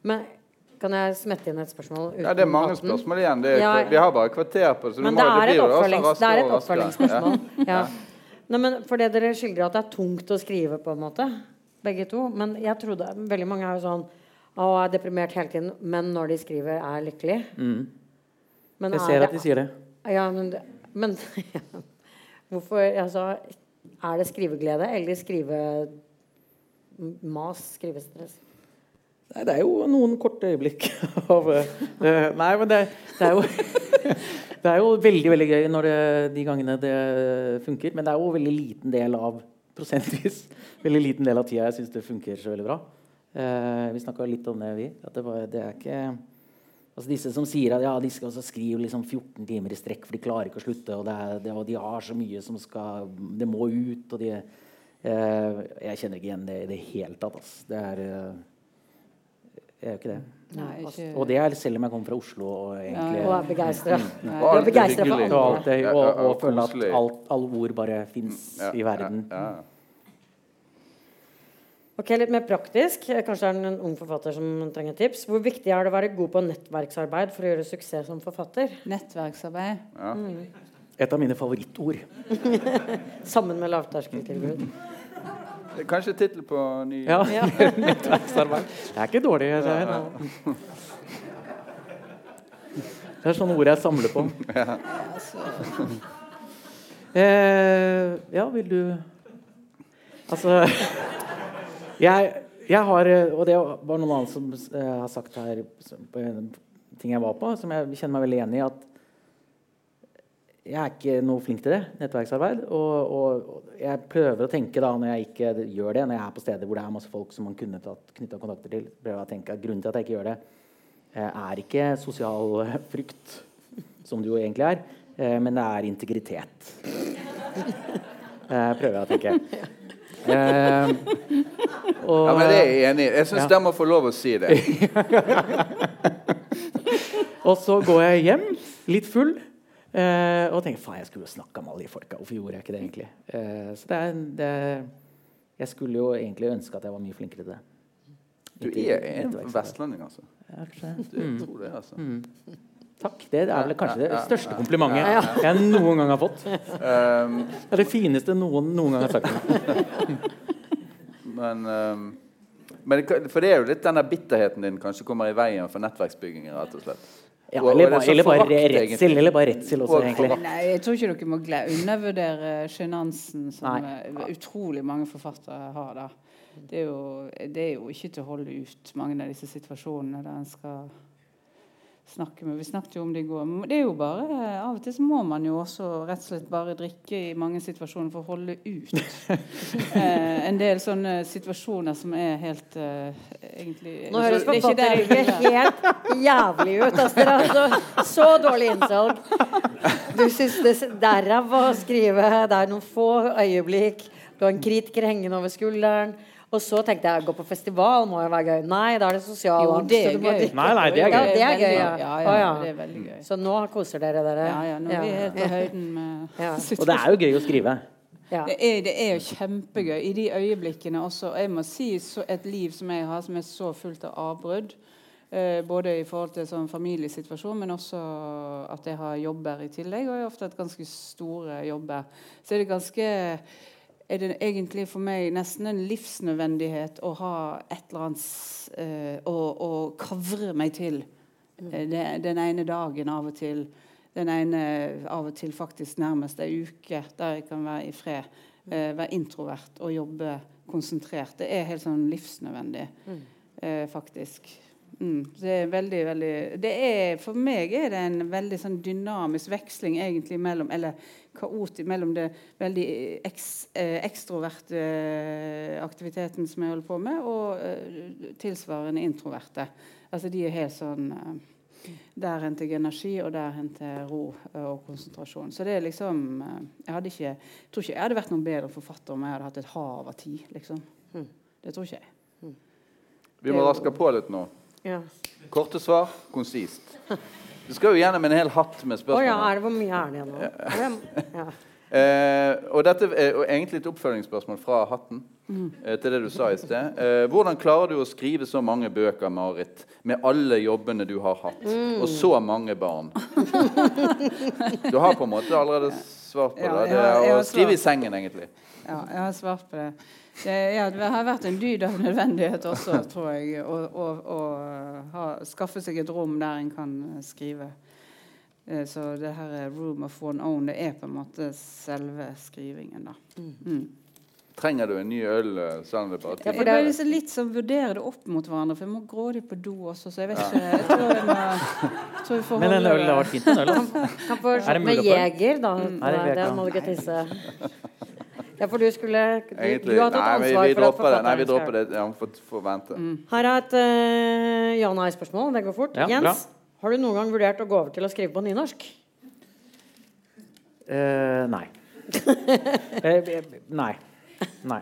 Men kan jeg smette inn et spørsmål? Ja, det er mange spørsmål igjen. Det Ja. Vi har bare et kvarter på det. Så du Men må, det er det, også det er et oppfølgingsspørsmål. Ja. Nei, men for det dere skildrer at det er tungt å skrive, på en måte, begge to. Men jeg trodde veldig mange er jo sånn å, er deprimert hele tiden, men når de skriver, er lykkelig. Mm. Jeg er ser det- at de sier det. Ja, men, men Hvorfor altså, Er det skriveglede eller skrivemas? Skrivestress? Nei, det er jo noen korte øyeblikk av eh, Nei, men det, det er jo Det er jo veldig veldig gøy når det, de gangene det funker. Men det er jo veldig liten del av prosentvis veldig liten del av tida jeg syns det funker så veldig bra. Eh, vi snakka litt om det, vi. At det, var, det er ikke Altså Disse som sier at ja, de skal også skrive liksom 14 timer i strekk, for de klarer ikke å slutte. Og, det er, det, og de har så mye som skal Det må ut. Og de eh, Jeg kjenner ikke igjen det i det hele tatt. ass. Det er eh, Jeg gjør ikke det. Nei, ikke Og det er selv om jeg kommer fra Oslo og egentlig ja. Og er begeistra for og, alt det, og, ja, og og føler at alt, alle ord bare fins Ja, i verden. Ja, ja. Ok, Litt mer praktisk. Kanskje er det en ung forfatter som trenger tips. Hvor viktig er det å være god på nettverksarbeid for å gjøre suksess som forfatter? nettverksarbeid. Et av mine favorittord. Sammen med lavterskeltilbud. Er Kanskje tittel på ny Ja, Nettverksarbeid. Det er ikke dårlig. Det er, det er sånne ord jeg samler på. Eh, ja, vil du Altså jeg, jeg har Og det var noen andre som eh, har sagt her på en ting jeg var på, som jeg kjenner meg veldig enig i. at jeg er ikke noe flink til det, nettverksarbeid. Og, og, jeg prøver å tenke da, når jeg ikke gjør det, når jeg er på steder hvor det er masse folk som man kunne tatt knytta kontakter til, prøver jeg å tenke at grunnen til at jeg ikke gjør det, eh, er ikke sosial eh, frykt, som det jo egentlig er, eh, men det er integritet. Eh, prøver jeg å tenke. Eh, og, Ja, men det er jeg enig i. Jeg syns Ja. de må få lov å si det. Og så går jeg hjem, litt full, eh, og tenker faen, jeg skulle jo snakka med alle de folka. Hvorfor gjorde jeg ikke det, egentlig? Eh, så det er, det Jeg skulle jo egentlig ønske at jeg var mye flinkere til det. Du er en vestlending, altså. Du, jeg tror det, altså. Takk. Det er vel kanskje det største komplimentet jeg noen gang har fått. Um, Det er det fineste noen noen gang har sagt. men um, men det, For det er jo litt denne bitterheten din kanskje kommer i veien for nettverksbygging, rett og slett. Ja, eller, er bare, eller bare redsel. Eller bare redsel også, egentlig. Nei, jeg tror ikke dere må undervurdere sjenansen som Nei. eh, utrolig mange forfattere har. da. Det er, jo, det er jo ikke til å holde ut mange av disse situasjonene der en skal snakke med Vi snakket jo om det i går. men Det er jo bare, Av og til så må man jo også rett og slett bare drikke i mange situasjoner for å holde ut. eh, en del sånne situasjoner som er helt eh, egentlig Nå høres er vil. helt jævlig ut. Altså, dere har så, så dårlig innsalg. Du syns det, derav er å skrive. Det er noen få øyeblikk. Du har en kritiker hengende over skulderen. Og så tenkte jeg å gå på festival må jo være gøy. Nei, da er det sosial Jo, angst, det er så gøy. Nei, nei, det er gøy. Ja, det er gøy, ja. ja, ja, ja. det er veldig gøy. Så nå koser dere dere. Ja, ja, nå er vi helt på høyden med Ja. Og det er jo gøy å skrive. Ja. Det er, det er jo kjempegøy i de øyeblikkene også. Jeg må si så et liv som jeg har, som er så fullt av avbrudd. Eh, både i forhold til sånn familiesituasjon, men også at jeg har jobber i tillegg. Og jeg har ofte hatt ganske store jobber. Så er det ganske er det egentlig for meg nesten en livsnødvendighet å ha et eller annet eh, å, å kavre meg til eh, det, den ene dagen av og til. Den ene av og til faktisk nærmest ei uke der jeg kan være i fred. Eh, være introvert og jobbe konsentrert. Det er helt sånn livsnødvendig, eh, faktisk. Mm. Det er veldig, veldig det er, For meg er det en veldig sånn dynamisk veksling egentlig mellom Eller kaotisk mellom det veldig eks, eh, ekstroverte eh, aktiviteten som jeg holder på med, og eh, tilsvarende introverte. Altså de er helt sånn eh, Der henter jeg energi, og der henter jeg ro eh, og konsentrasjon. Så det er liksom eh, Jeg hadde ikke jeg tror ikke jeg hadde vært noen bedre forfatter om jeg hadde hatt et hav av tid, liksom. Det tror ikke jeg. Vi må raske på litt nå. Ja. Korte svar, konsist. Du skal jo gjennom en hel hatt med spørsmål. spørsmål. ja, er det hvor mye er det igjen nå? Ja. Eh, og dette er egentlig et oppfølgingsspørsmål fra hatten eh, til det du sa i sted. Eh, hvordan klarer du å skrive så mange bøker, Marit, med alle jobbene du har hatt, og så mange barn? Du har på en måte allerede svart på Ja, det. Det er å skrive i sengen, egentlig. Ja, jeg har svart på det. Det, ja, det har vært en dyd av nødvendighet også, tror jeg, å, å, å ha, skaffe seg et rom der en kan eh, skrive. Eh, Så det her er 'room of one own'. Det er på en måte selve skrivingen, da. Mm. Trenger du en ny øl, Sånn selv det bare er Ja, det- må liksom litt som vurdere det opp mot hverandre, for jeg må grådig på do også, så jeg vet ikke Jeg tror jeg må jeg tror jeg Men en øl har vært fint. En øl. Kan få Er med jeger, da. Mm. det Nei, det må du ikke tisse. Ja, for du skulle Du, Egentlig, du har tatt nei, vi, ansvar vi for at forfatteren det. Nei, vi dropper det. Ja, for, for vente. Her er et uh, ja-nei-spørsmål. Det går fort. Ja, Jens, har du noen gang vurdert å gå over til å skrive på nynorsk? Uh, nei. Eh, nei. Nei.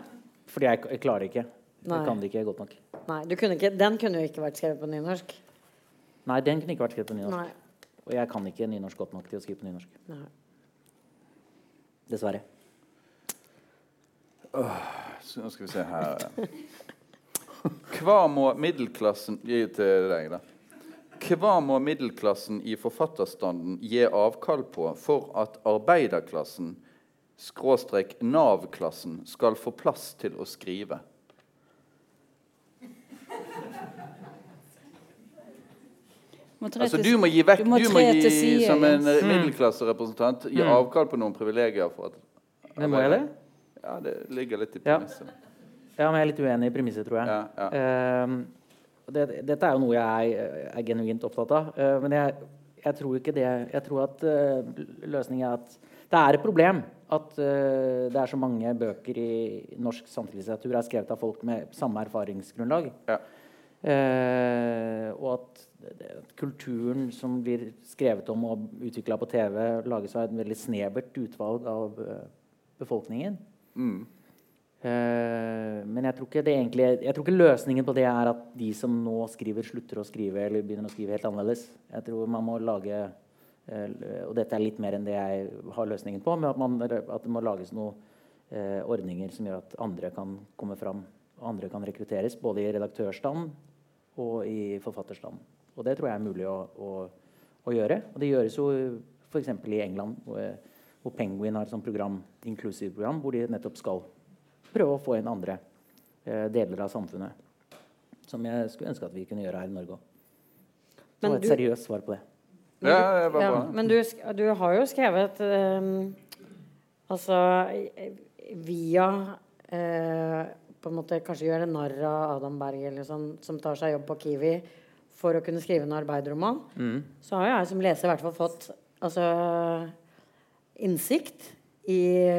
Fordi jeg, jeg klarer ikke. Nei. Jeg kan det ikke godt nok. Nei, du kunne ikke, Den kunne jo ikke vært skrevet på nynorsk. Nei, den kunne ikke vært skrevet på nynorsk. Nei. Og jeg kan ikke nynorsk godt nok til å skrive på nynorsk. Nei. Dessverre. Så nå skal vi se her Hva må middelklassen gi til deg, da? Hva må middelklassen i forfatterstanden gi avkall på for at arbeiderklassen, skråstrek Nav-klassen, skal få plass til å skrive? Altså, du må gi vekk du må Du må gi, side, som en eh, middelklasserepresentant gi avkall på noen privilegier for at Men må jeg det? Ja, det ligger litt i Ja. premisset. Ja, men jeg er litt uenig i premisset, tror jeg. Ja, ja. Ehm, det, dette er jo noe jeg er genuint opptatt av. Uh, men jeg, jeg tror ikke det Jeg tror at uh, løsningen er at det er et problem at uh, det er så mange bøker i norsk samtidslitteratur er skrevet av folk med samme erfaringsgrunnlag. Ja. Uh, og at det- kulturen som blir skrevet om og utvikla på TV, lages av et veldig snevert utvalg av eh, befolkningen. Mm. Eh, men jeg tror, ikke det egentlig, jeg tror ikke løsningen på det er at de som nå skriver, slutter å skrive eller begynner å skrive helt annerledes. Jeg tror man må lage eh, Og dette er litt mer enn det jeg har løsningen på, men at, man, at det må lages noen eh, ordninger som gjør at andre kan komme fram. Og andre kan rekrutteres, både i redaktørstand og i forfatterstand. Og det tror jeg er mulig å, å, å gjøre. Og det gjøres jo f.eks. i England, hvor, hvor Penguin har et sånt program, program, hvor de nettopp skal prøve å få inn andre eh, deler av samfunnet. Som jeg skulle ønske at vi kunne gjøre her i Norge òg. Det var et du- seriøst svar på det. Ja, det var Ja, bra. men du, du har jo skrevet eh, Altså via eh, på en måte kanskje gjøre narr av Adam Berg eller sånn, som tar seg jobb på Kiwi for å kunne skrive en arbeiderroman, så har jeg som leser i hvert fall fått altså, innsikt i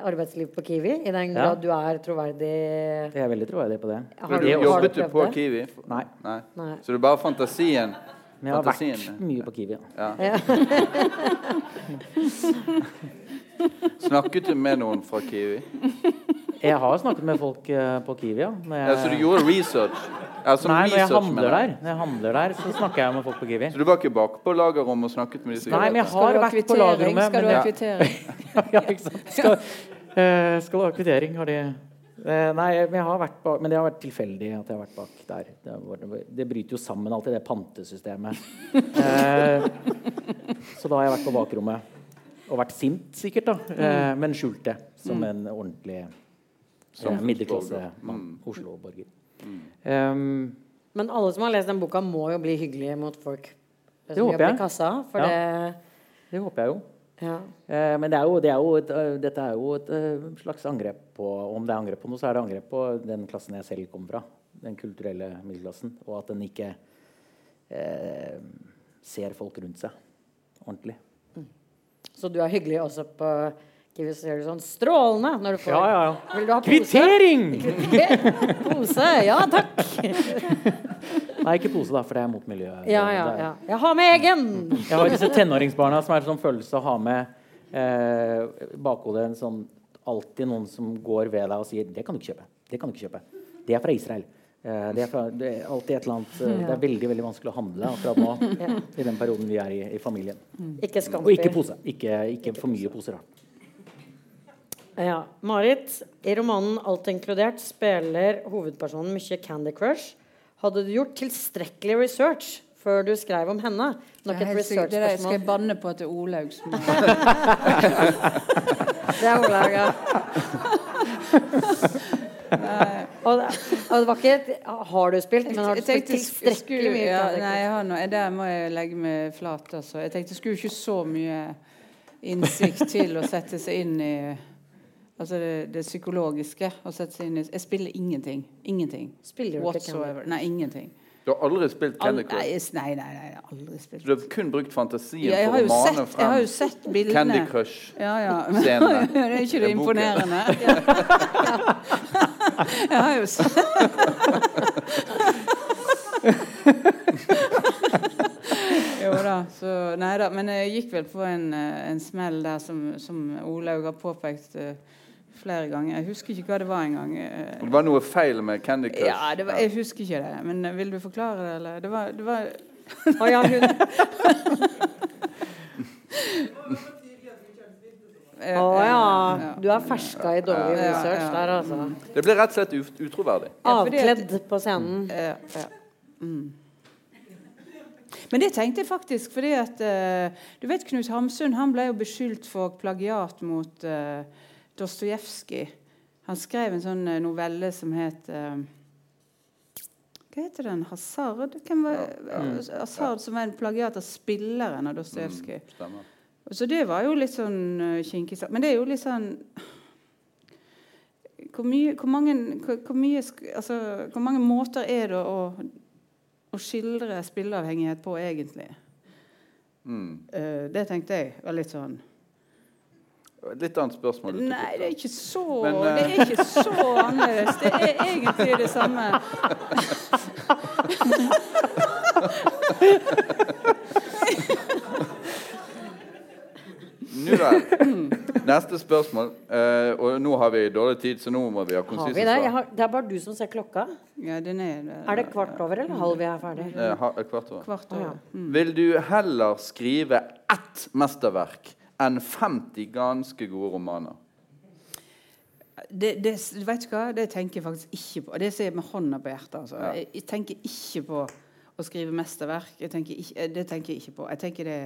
arbeidslivet på Kiwi, i den Ja. grad du er troverdig Jeg er veldig troverdig på det. Har du- du, jobbet du på det? Kiwi? Nei. Nei. Nei. Så det er bare fantasien? Men jeg har vært mye på Kiwi. Ja. Ja. Snakket du med noen fra Kiwi? Jeg har snakket med folk eh, på Kiwi, ja. Jeg, Ja, så du gjorde research? Ja, som Nei, når jeg handler der, når jeg handler der, så snakker jeg med folk på Kiwi. Så du var ikke bak på lagerrommet og snakket med disse Nei, men jeg har vært på lagerrommet. Skal du ha kvittering? ja, ikke sant? Skal, uh, skal du ha kvittering? Har de eh, Nei, men jeg har vært bak, men det har vært tilfeldig at jeg har vært bak der. Det, det bryter jo sammen alltid, det pantesystemet. Eh, så da har jeg vært på bakrommet. Og vært sint, sikkert, da. Eh, men skjult det som en ordentlig eh, middelklassemann. Mm. Oslo-borger. Um, Men alle som har lest den boka, må jo bli hyggelige mot folk som Det håper jobber jeg. i kassa. For Ja. det håper jeg jo. ja. Eh, men det er jo, det er jo et, øh, dette er jo et uh, slags angrep på Om det er angrep på noe, så er det angrep på den klassen jeg selv kommer fra. Den kulturelle middelklassen. Og at den ikke eh, ser folk rundt seg ordentlig. Så du er hyggelig også på Kiwi, du ser det sånn strålende når du får Ja, ja, ja. Vil du? Kvittering! Pose? Ja takk. Nei, ikke pose, da, for det er mot miljøet. Ja, ja, ja. Jeg har med egen! Jeg har disse tenåringsbarna som er en sånn følelse å ha med eh, bakhodet en sånn alltid noen som går ved deg og sier 'Det kan du ikke kjøpe'. Det kan du ikke kjøpe. Det er fra Israel. Eh, det, er fra, det er alltid et eller annet eh, Det er veldig veldig vanskelig å handle akkurat nå. I den perioden vi er i, i familien. Ikke Og ikke pose. Ikke, ikke for mye poser, da. Ja. Marit, i romanen 'Alt inkludert' spiller hovedpersonen mye Candy Crush. Hadde du gjort tilstrekkelig research før du skrev om henne? Nok et sykt. Skal jeg banne på at det er Olaug som Det er Olaug, ja. Og, og det var ikke et, Har du spilt, men har du spilt tilstrekkelig mye ja, Nei, jeg har noe, der må jeg legge meg flat. Altså. Jeg tenkte det skulle ikke så mye innsikt til å sette seg inn i Altså det, det psykologiske. Å sette seg inn i Jeg spiller ingenting. Ingenting. Spiller du ikke Whatsoever. Nei, ingenting. Du har aldri spilt Candy Crush? nei, nei, nei, har aldri spilt. Du har kun brukt fantasien Ja, for å mane sett, jeg har jo frem sett bildene. Candy Crush? Ja, ja. Det er ikke det imponerende? jeg har jo sett Jo da. Så, nei da. Men jeg gikk vel på en, eh, en smell der som, som Olaug har påpekt eh, flere ganger. Jeg husker ikke hva det var engang. eh. Det var noe feil med Candy Crush? Ja, det var, jeg husker ikke det. Men eh, vil du forklare det, eller? Det var, det var Å, ja, hun, å ja. ja. Du er ferska i dårlig Ja, ja, research der, altså. Det ble rett og slett utroverdig. Avkledd på scenen. Ja, ja. Mm. Men det tenkte jeg faktisk fordi at eh, Du vet Knut Hamsun han ble jo beskyldt for plagiat mot uh, Dostojevskij. Han skrev en sånn eh, novelle som het eh, Hva heter den? Hasard? Hvem var, Hasard som var en plagiat av spilleren av Dostojevskij. Mm, Så det var jo litt sånn kinkig. Men det er jo litt sånn hvor, mye, hvor, mange, hvor, mye, altså, hvor mange måter er det å, å skildre spilleavhengighet på, egentlig? Mm. Eh, det tenkte jeg var litt sånn Et litt annet spørsmål. du Nei, det er ikke så Men, Det eh, er ikke så annerledes. Det er egentlig det samme. Nå vel. Neste spørsmål. Eh, og nå har vi dårlig tid, så nå må vi ha konsise vi det? Har, det er bare du som ser klokka. Ja, den er, Er det kvart over eller halv vi er ferdig? Eh, kvart over. Kvart Å, ja. over. Mm. Vil du heller skrive ett mesterverk enn 50 ganske gode romaner? Det, det, vet du hva? det tenker jeg faktisk ikke på. Det sier jeg med hånda på hjertet. Altså. Ja. Jeg, jeg tenker ikke på å skrive mesterverk. Jeg tenker ikke, det tenker jeg ikke på. Jeg tenker det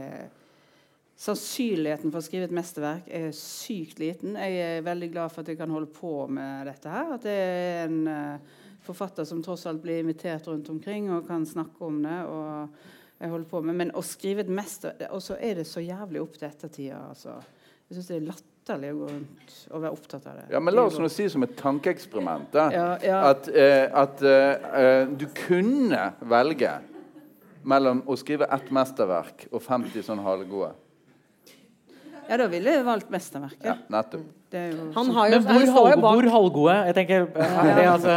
Sannsynligheten for å skrive et mesterverk er sykt liten. Jeg er veldig glad for at jeg kan holde på med dette her. At det er en eh, forfatter som tross alt blir invitert rundt omkring og kan snakke om det. og jeg holder på med. Men å skrive et mester Og så er det så jævlig opp til ettertida. Altså. Jeg syns det er latterlig å gå rundt og være opptatt av det. Ja, men La oss nå si som et tankeeksperiment Ja, ja. at, eh, at eh, eh, du kunne velge mellom å skrive ett mesterverk og 50 sånn halvgode. Ja, da ville jeg valgt mesterverket. Ja, nettopp. Det er jo Han har jo, Men hvor, halvgode? Jeg tenker er det, altså,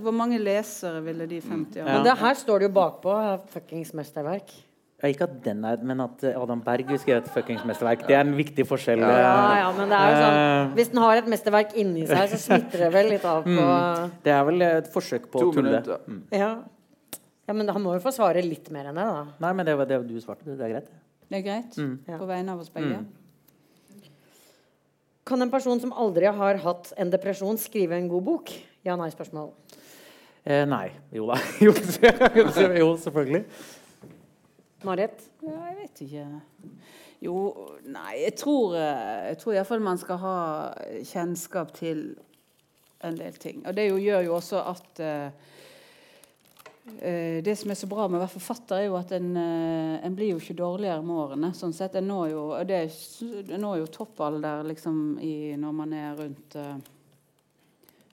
Hvor mange lesere ville de 50 ha? Men det her står det jo bakpå. Fuckings mesterverk. Ja, ikke at den er, men at eh, Adam Berg vil skrive et fuckings mesterverk. Det er en viktig forskjell. Ja, eh, ja, men det er jo sånn eh, Hvis den har et mesterverk inni seg, så smitter det vel litt av på Det er vel et forsøk på å tulle. Mm. Ja. ja, men han må jo få svare litt mer enn det, da. Nei, men det var det du svarte. Det er greit. Det er greit? Mm. På vegne av oss begge? Kan en person som aldri har hatt en depresjon, skrive en god bok? Ja-nei-spørsmål. Eh, nei. Jo da. jo, jo, selvfølgelig. Marit? Ja, jeg vet ikke. Jo, nei, jeg tror, eh, jeg tror iallfall man skal ha kjennskap til en del ting. Og det jo, gjør jo også at eh, eh, Det som er så bra med å være forfatter, er jo at en, uh, en blir jo ikke dårligere med årene. sånn sett. En når jo, det, er- en når jo toppalder liksom, i, når man er rundt eh,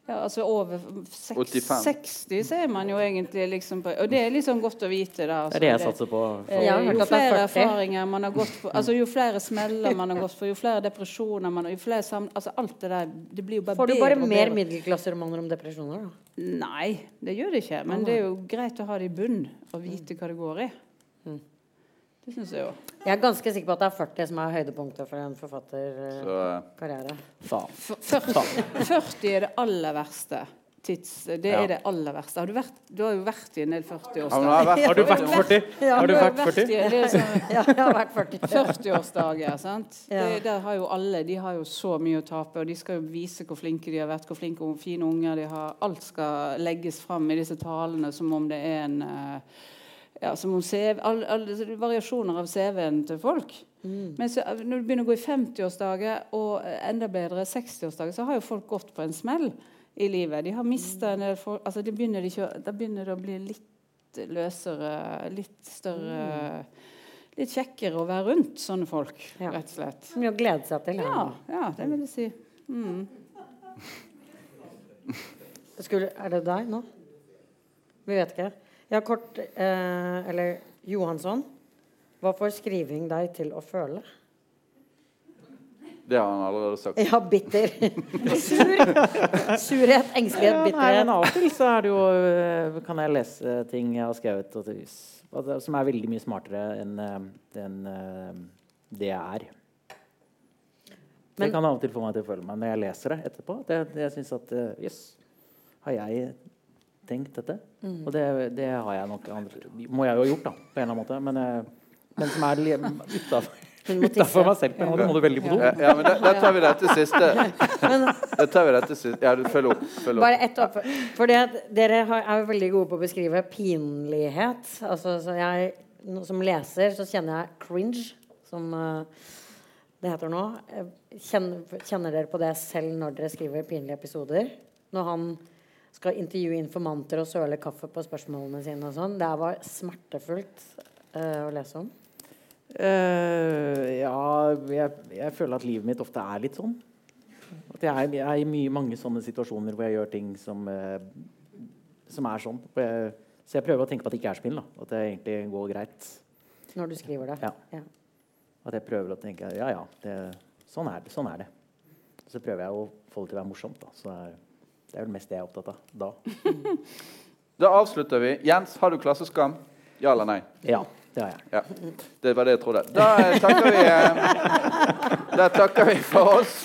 ja, altså over seks- 85. 60 så er man jo egentlig liksom på Og det er liksom godt å vite. da. Det er det jeg altså, satser på. Eh, hørt jo er flere erfaringer man har gått på, altså jo flere smeller man har gått på, jo flere depresjoner man har jo flere sammen, altså Alt det der det blir jo bare Får du bare mer middelklasseromaner om depresjoner, da? Nei, det gjør det ikke. Men det er jo greit å ha det i bunn og vite hva det går i. Det syns jeg jo. Jeg er ganske sikker på at det er 40 som er høydepunktet for en forfatterkarriere. Eh, Faen. 40, 40 er det aller verste. Tids, det Ja. er det aller verste. Har du, vært, du har jo vært i en del 40-årsdager. Ja, har Har du vært 40? Ja, Har du vært 40? i- det er sånn, Ja, jeg har vært 40. 40-årsdager. sant? Ja. Det, der har jo alle de har jo så mye å tape. Og de skal jo vise hvor flinke de har vært, hvor flinke og fine unger de har. Alt skal legges fram i disse talene som om det er en eh, ja, CV, all, all, Variasjoner av CV-en til folk. Men så, når du begynner å gå i 50-årsdager og eh, enda bedre 60-årsdager, så har jo folk gått på en smell i livet. De har mista en del folk altså de begynner de ikke, Da begynner det å bli litt løsere, litt større Litt kjekkere å være rundt sånne folk, Ja. rett og slett. Mye å glede seg til. Ja, ja det vil jeg si. Mm. Skulle, er det deg nå? Vi vet ikke. Ja, kort eh, Eller Johansson. Hva får skriving deg til å føle? Det har han allerede sagt. Ja, bitter. Sur. Surhet, engstelighet, Ja, nei, men av og til så er det jo øh, Kan jeg lese ting jeg har skrevet og til- som er veldig mye smartere enn øh, enn, øh, det jeg er. Men- det kan av og til få meg til å føle meg når jeg leser det etterpå. Det, det jeg synes at yes, har jeg tenkt dette? Mm. Og det, det har jeg nok andre, Må jeg jo ha gjort, da, på en eller annen måte. Men, øh, men som er utafor meg selv. Men nå må du veldig på do. Ja, ja, men da, da tar vi dette siste. Da tar vi dette siste. Ja, følg opp. Følg opp. Bare ett opp. For det, dere er jo veldig gode på å beskrive pinlighet. Altså, så jeg, som leser så kjenner jeg cringe, som eh, det heter nå. Eh, Kjenner, kjenner dere på det selv når dere skriver pinlige episoder? Når han skal intervjue informanter og søle kaffe på spørsmålene sine og sånn. Det var smertefullt uh, å lese om. Uh, ja, jeg, jeg føler at livet mitt ofte er litt sånn. At jeg er, jeg er i mye, mange sånne situasjoner hvor jeg gjør ting som, uh, som er sånn. Så jeg prøver å tenke på at det ikke er spill. Da. At det egentlig går greit. Når du skriver det. Ja. Ja. At jeg prøver å tenke ja, ja, det, sånn, er det, sånn er det. Så prøver jeg å få det til å være morsomt. Da. Så det er, det er vel mest det jeg er opptatt av da. Da avslutter vi. Jens, har du klasseskam? Ja eller nei? Ja, det har jeg. Ja. Det var det jeg trodde. Da eh, takker vi eh, Da takker vi for oss.